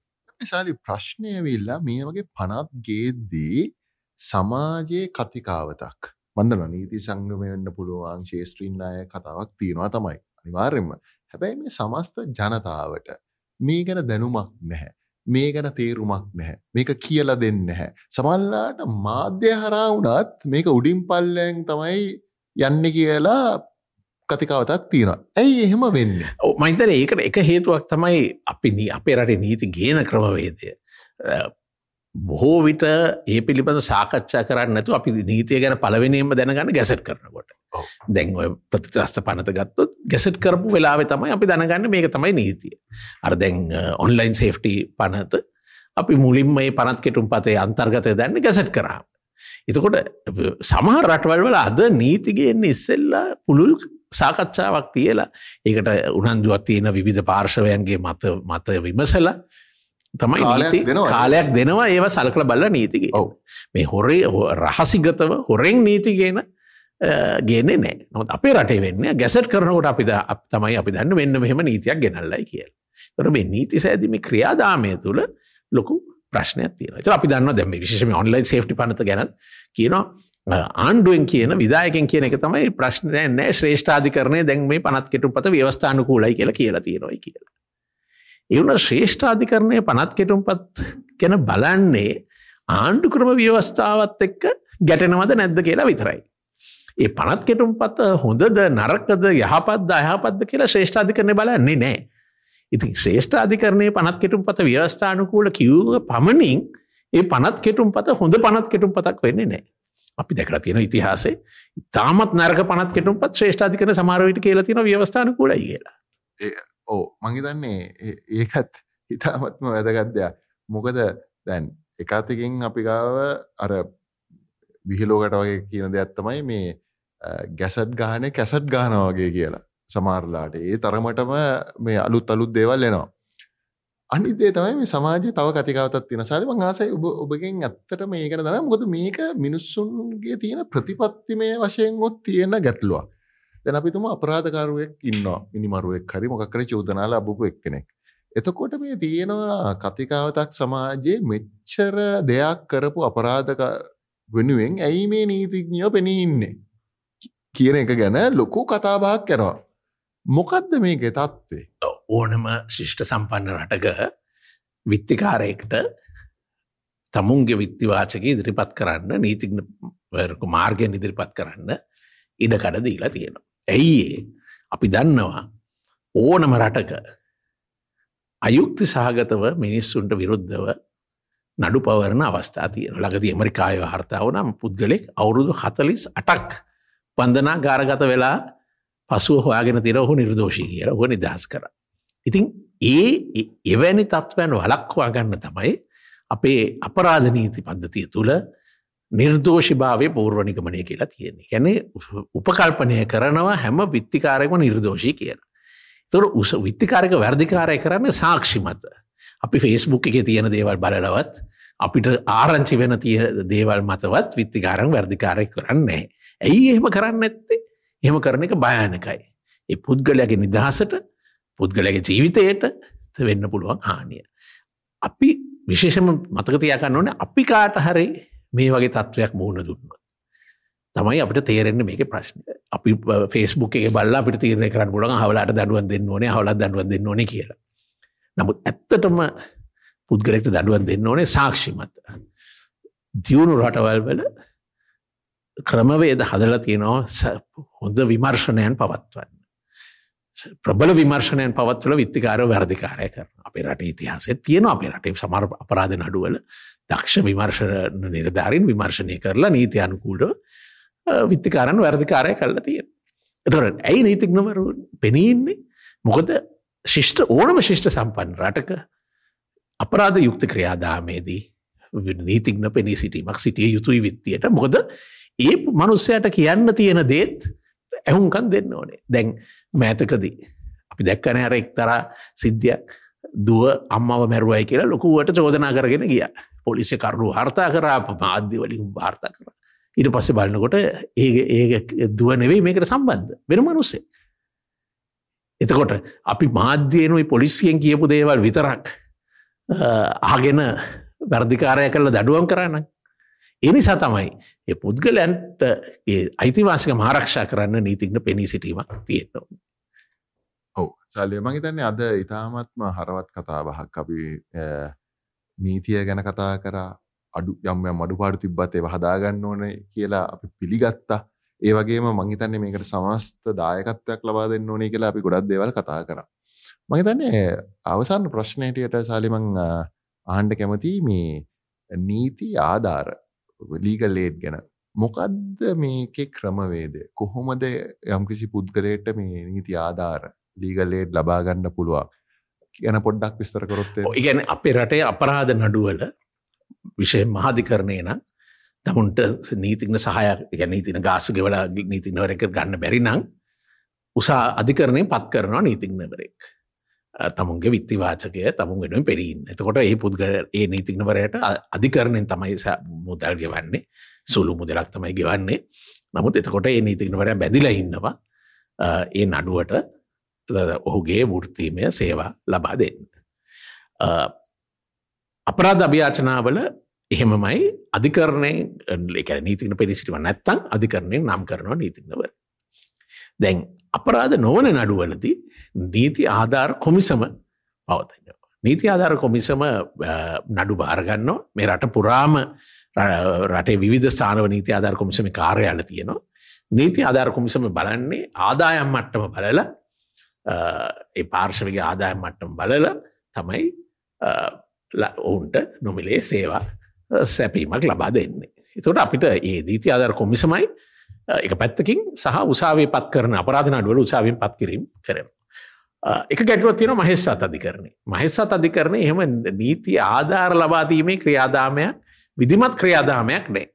සාලි ප්‍රශ්නය විල්ලා මේ වගේ පනත් ගේද්දී සමාජයේ කතිකාවතක් මන්දන නීති සංගමය වෙන්න පුළුවන් ශේෂත්‍රීන් අය කතාවක් තියෙනවා තමයි අනිවාර්යෙන්ම හැබැයි මේ සමස්ත ජනතාවට මේ ගැන දැනුමක් නැහැ මේ ගැන තේරුමක් නැහැ. මේක කියලා දෙන්න නැහැ. සමල්ලාට මාධ්‍ය හරා වුණත් මේක උඩින් පල්ලෙන් තමයි යන්න කියලා කතිකාවතක් තියෙනවා. ඇයි එහෙම වෙන්න. මයිතන ඒකට එක හේතුවක් තමයි අපි අපේ රටේ නීති ගේන ක්‍රමවේදය. බොහෝ විට ඒ පිළිබඳ සාකච්ඡා කරන්න නැතු අපි නීතිය ගැන පලවෙනීම දැනගන්න ගැසට් කරනකොට. දැන් ඔය ප්‍රතිත්‍රස්ත පනත ගත්තොත් ගැසට් කරපු වෙලාවෙ තමයි අපි දැනගන්න මේක තමයි නීතිය. අර දැන් ඔන්ලයින් සේෆ්ටි පනත අපි මුලින්ම මේ පනත් කෙටුම් පතේ අන්තර්ගතය දැන්න ගැසට් කරා. එතකොට සමහර රටවල් වල අද නීතිගෙන්නේ ඉස්සෙල්ලා පුළුල් සාකච්ඡාවක් තියලා ඒකට උනන්දුවක් තියෙන විධ පාර්ශවයන්ගේ මත මත විමසලා තමයි කාලයක් දෙනවා. කාලයක් දෙනවා ඒව සලකල බල්ල නීතිගේ ඔව්. මේ හොරේ රහසිගතව හොරෙන් නීතිගෙන ගෙන්නේ නෑ. නොත් අපේ රටේ වෙන්න ගැසට් කරනකොට අපි ද- අප තමයි අපි දන්න වෙන්න මෙහෙම නීතියක් ගෙනල්ලයි කියල. තොර මේ නීති සෑදිමි ක්‍රියාදාමය තුළ ලොකු ප්‍රශ්නයක් තියෙන ත අපි දන්න දැම විශෂම ඔන්ලයින් සේටි පනත ගැන කියනවා ආණ්ඩුවෙන් කියන විදායකෙන් කියන එක තමයි ප්‍රශ්නය නෑ ශ්‍රේෂ්ඨාධි කරනය දැන් මේ පනත් කෙටු පත ව්‍යවස්ථානකූලයි කියලා කියලා තියෙනොයි කියලා. එවුන ශ්‍රේෂ්ඨාධි කරණය පනත් කෙටුම් පත් ගැන බලන්නේ ආණ්ඩු ක්‍රම ව්‍යවස්ථාවත් එක්ක ගැටනවද නැද්ද කියලා විතරයි. ඒ පනත් කෙටුම් පත හොඳද නරකද යහපත් අයහපත්ද කියලා ශ්‍රේෂ්ඨාධි කරනය බලන්නේ නෑ. ඉතින් ශ්‍රේෂ්ඨාධි කරණය පනත් කෙටුම් පත ව්‍යවස්ථානකූල කිව්ව පමණින් ඒ පනත් කෙටුම් පත හොඳ පනත් කෙටුම් පතක් වෙන්නේ නෑ. අපි දැකලා තියෙන ඉතිහාසේ තාමත් නරක පනත් කෙටුම් පත් ශ්‍රේෂ්ඨාධි කරන සමාරවිට කියලා. තියෙන ව්‍යවස්ථානකූලයි කියලා. ඕ මංහිතන්නේ ඒකත් හිතාමත්ම වැදගත්දයක් මොකද දැන් එකතිකින් අපි ගාව අර විහිලෝකට වගේ කියන දෙයක් තමයි මේ ගැසට් ගාන කැසට් ගානවගේ කියලා. සමාරලාට ඒ තරමටම මේ අලුත් අලුත් දේවල් එනවා. අනිදේ තමයි මේ සමාජය තව කතිකාවතත් තියෙන සාරි මං ආසයි ඔබ ඔබගෙන් ඇත්තට මේකන දන මොකද මේක මිනිස්සුන්ගේ තියෙන ප්‍රතිපත්තිමය වශයෙන් ඔත් තියෙන ගැටලුවක් දැන් අපි තුම අපරාධකරුවෙක් ඉන්නවා මිනිමරුවෙක් හරි මොකක්කර චෝදනාල අබපු එක්කෙනෙක්. එතකොට මේ තියෙනවා කතිකාවතක් සමාජයේ මෙච්චර දෙයක් කරපු අපරාධක වෙනුවෙන් ඇයි මේ නීතිඥයෝ පෙනී ඉන්නේ. කියන එක ගැන ලොකු කතාබාක් කැනවා. මොකක්ද මේක තත්වේ. ඕනම ශිෂ්ට සම්පන්න රටක විත්තිකාරයෙක්ට තමුන්ගේ විත්තිවාචක ඉදිරිපත් කරන්න නීතිඥ මාර්ගයෙන් ඉදිරිපත් කරන්න ඉඩකඩ දීලා තියෙනවා. ඇයි ඒ අපි දන්නවා ඕනම රටක අයුක්ති සහගතව මිනිස්සුන්ට විරුද්ධව නඩු පවරණ අවස්ථා තියෙන ලගද ඇමරිකාය හර්තාව නම් පුද්ගලෙක් අවුරුදු හතලිස් අටක් පන්දනා ගාරගත වෙලා පසුව හොයාගෙන තිර ඔහු නිර්දෝෂී කියල හො නිදහස් කර. ඉතින් ඒ එවැනි තත්ත්වයන් වලක්වා ගන්න තමයි අපේ අපරාධනීති පද්ධතිය තුළ නිර්දෝෂි භාවය පූර්වනිගමනය කියලා තියෙන්නේ කැනෙ උපකල්පනය කරනවා හැම විත්තිකාරයම නිර්දෝෂී කියන. තොර උස විත්තිකාරක වැර්දිකාරය කරන්න සාක්ෂිමත. අපි ෆේස්බුක් එක තියෙන දේවල් බලලවත් අපිට ආරංචි වෙන තිය දේවල් මතවත් විත්තිකාරන් වැර්දිකාරය කරන්නේ. ඇයි එහෙම කරන්න ඇත්තේ එහෙම කරන එක භයානකයි. ඒ පුද්ගලයාගේ නිදහසට පුද්ගලගේ ජීවිතයට වෙන්න පුළුවන් හානිය. අපි විශේෂම මතකතියකන්න ඕන අපි කාට හරි මේ වගේ තත්ත්වයක් මුහුණ දුන්නවා. තමයි අපිට තේරෙන්නේ මේක ප්‍රශ්න අපි ෆේස්බුක් එක බල්ල අපිට තීරණය කරන්න පුළන් හවලට දඩුවන් දෙන්න ඕනේ හවලත් දඩුවන් දෙන්න ඕනේ කියලා. නමුත් ඇත්තටම පුද්ගලෙක්ට දඩුවන් දෙන්න ඕනේ සාක්ෂිමත. දියුණු රටවල් වල ක්‍රමවේද හදල තියෙනවා හොඳ විමර්ශණයන් පවත්වන්න. ප්‍රබල විමර්ශණයන් පවත්වල විත්තිකාරය වැරදිකාරය කරන අපේ රට ඉතිහාසය තියෙන අපේ රටේ සමර අපරාධ නඩුවල දක්ෂ විමර්ශණ නිරධාරින් විමර්ශණය කරලා නීති අනුකූඩ විත්තිකාරන් වැරදිකාරය කල්ලා තියෙන. එතොට ඇයි නීතික්නවරු පෙනීන්නේ මොකද ශිෂ්ට ඕනම ශිෂ්ට සම්පන්න රටක අපරාධ යුක්ත ක්‍රියාදාමේදී නීතික්න පෙනී සිටීමක් සිටිය යුතුයි විත්තියට. මොකද ඒ මනුස්සයට කියන්න තියෙන දේත් ඇහුන්කන් දෙන්න ඕනේ. දැන් මෑතකදී අපි දැක්කන අර එක්තර සිද්ධියක්. දුව අම්මව මැරුවයි කියලා ලොකුවට චෝදනා කරගෙන ගිය. පොලිසි කරුණු හර්තා කරා මාධ්‍යවලින් වාර්තා කර. ඉට පස්සේ බලන්නකොට ඒ ඒ දුව නෙවෙයි මේකට සම්බන්ධ. වෙන මනුස්සේ. එතකොට අපි මාධ්‍යයනුයි පොලිසියෙන් කියපු දේවල් විතරක් අහගෙන වැර්දිකාරය කරල දඩුවම් කරන්න එනිසා තමයි ඒ පුද්ගලයන්ට අයිතිවාසික මාරක්ෂා කරන්න නීතික්න පෙනී සිටීමක් තියෙනවා. ඔව. සල්ලිය මහිතන්නේ අද ඉතාමත්ම හරවත් කතා බහක් අපි නීතිය ගැන කතා කරා. අඩු යම් යම් අඩු පාඩු තිබ්බත් ඒව හදාගන්න ඕන කියලා අපි පිළිගත්තා. ඒ වගේම මංහිතන්නේ මේකට සමස්ත දායකත්වයක් ලබා දෙන්න ඕනේ කියලා අපි ගොඩක් දේවල් කතා කරා. මහිතන්නේ අවසාන ප්‍රශ්නයටයට සාලිමං ආණ්ඩ කැමති මේ නීති ආධාර. ලීගල් ලේට් ගැන. මොකක්ද මේක ක්‍රමවේද කොහොමද යම්කිසි පුද්ගලයට මේ නීති ආධාර ලීගල් ලේට් ලබාගන්න පුළුවන් ගැන පොඩ්ඩක් විස්තර කරොත්තේ ඉගැන අපේ රටේ අපරාධ නඩුවල විෂය මහාධිකරණය නම් තමුන්ට නීතින සහය නීතින ගාස ගෙවල නීතිනවරක ගන්න බැරි නං උසා අධිකරණය පත් කරනවා නීතිංනවරෙක්. තමුන්ගේ විත්තිවාචකය තමුන් වෙනුවෙන් පෙරීන් එතකොට ඒ පුද්ගල ඒ නීතිනවරයට අධිකරණයෙන් තමයි මුදල් ගෙවන්නේ සුළු මුදලක් තමයි ගෙවන්නේ නමුත් එතකොට ඒ නීතිනවරය බැදිල ඉන්නවා ඒ නඩුවට ඔහුගේ වෘත්තීමය සේවා ලබා දෙන්න. අපරාධ අභ්‍යාචනාවල එහෙමමයි අධිකරණය එක නීතින පිරිසිටිව නැත්තන් අධිකරණය නම් කරනවා නීතිනවර. දැන් අපරාධ නොවන නඩුවලදී නීති ආධාර කොමිසම පවතන්න. නීති ආධාර කොමිසම නඩු භාරගන්නවා මේ රට පුරාම රටේ විධ සානව නීති ආධාර කොමිසම කාර්යාල තියෙනවා. නීති ආධාර කොමිසම බලන්නේ ආදායම් මට්ටම බලල ඒ පාර්ශවගේ ආදායම් මට්ටම බලල තමයි ඔවුන්ට නොමිලේ සේවා සැපීමක් ලබා දෙන්නේ. එතකොට අපිට ඒ දීති ආධාර කොමිසමයි එක පැත්තකින් සහ උසාවේ පත් කරන අපරාධනාඩුවල උසාවෙන් පත් කිරීම කරන. එක ගැටුවත් තියෙන මහෙස්සත් අධිකරණය මහෙස්සත් අධිකරණය එහෙම නීති ආධාර ලබාදීමේ ක්‍රියාදාමයක් විදිමත් ක්‍රියාදාමයක් නෑ.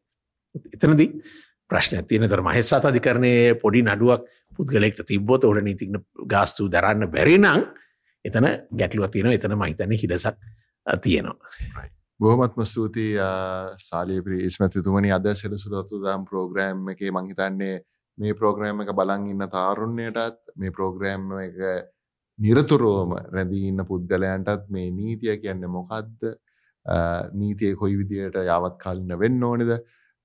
එතනදී ප්‍රශ්න තියන තර මහෙස්සත් අධිකරණය පොඩි නඩුවක් පුද්ගලෙක්ට තිබ්බොත් ඔඩ නීතින ගාස්තු දරන්න බැරිනං එතන ගැටලුව තියෙන එතන මහිතන හිඩසක් තියෙනවා. බොහොමත්ම ස්තුතියි සාලීපරි ඉස්මැතිතුමනි. අද සෙලසුරතු දම් ප්‍රෝග්‍රෑම් එක මංහිතන්නේ මේ ප්‍රෝග්‍රෑම් එක බලන් ඉන්න තාරුණ්‍යයටත් මේ ප්‍රෝග්‍රෑම් එක නිරතුරුවම රැදී ඉන්න පුද්ගලයන්ටත් මේ නීතිය කියන්න මොකක්ද නීතිය කොයි විදියට යවත් කාලින්න වෙන්න ඕනෙද?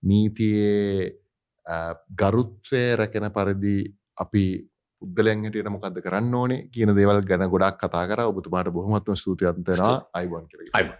නීතියේ ගරුත්වය රැකෙන පරිදි අපි පුද්ගලයන් හිටියට මොකක්ද කරන්න ඕනේ කියන දේවල් ගැන ගොඩක් කතා කර. ඔබතුමාට බොහොමත්ම ස්තුතියන්තෙනවා අයිබන් කර අයිබ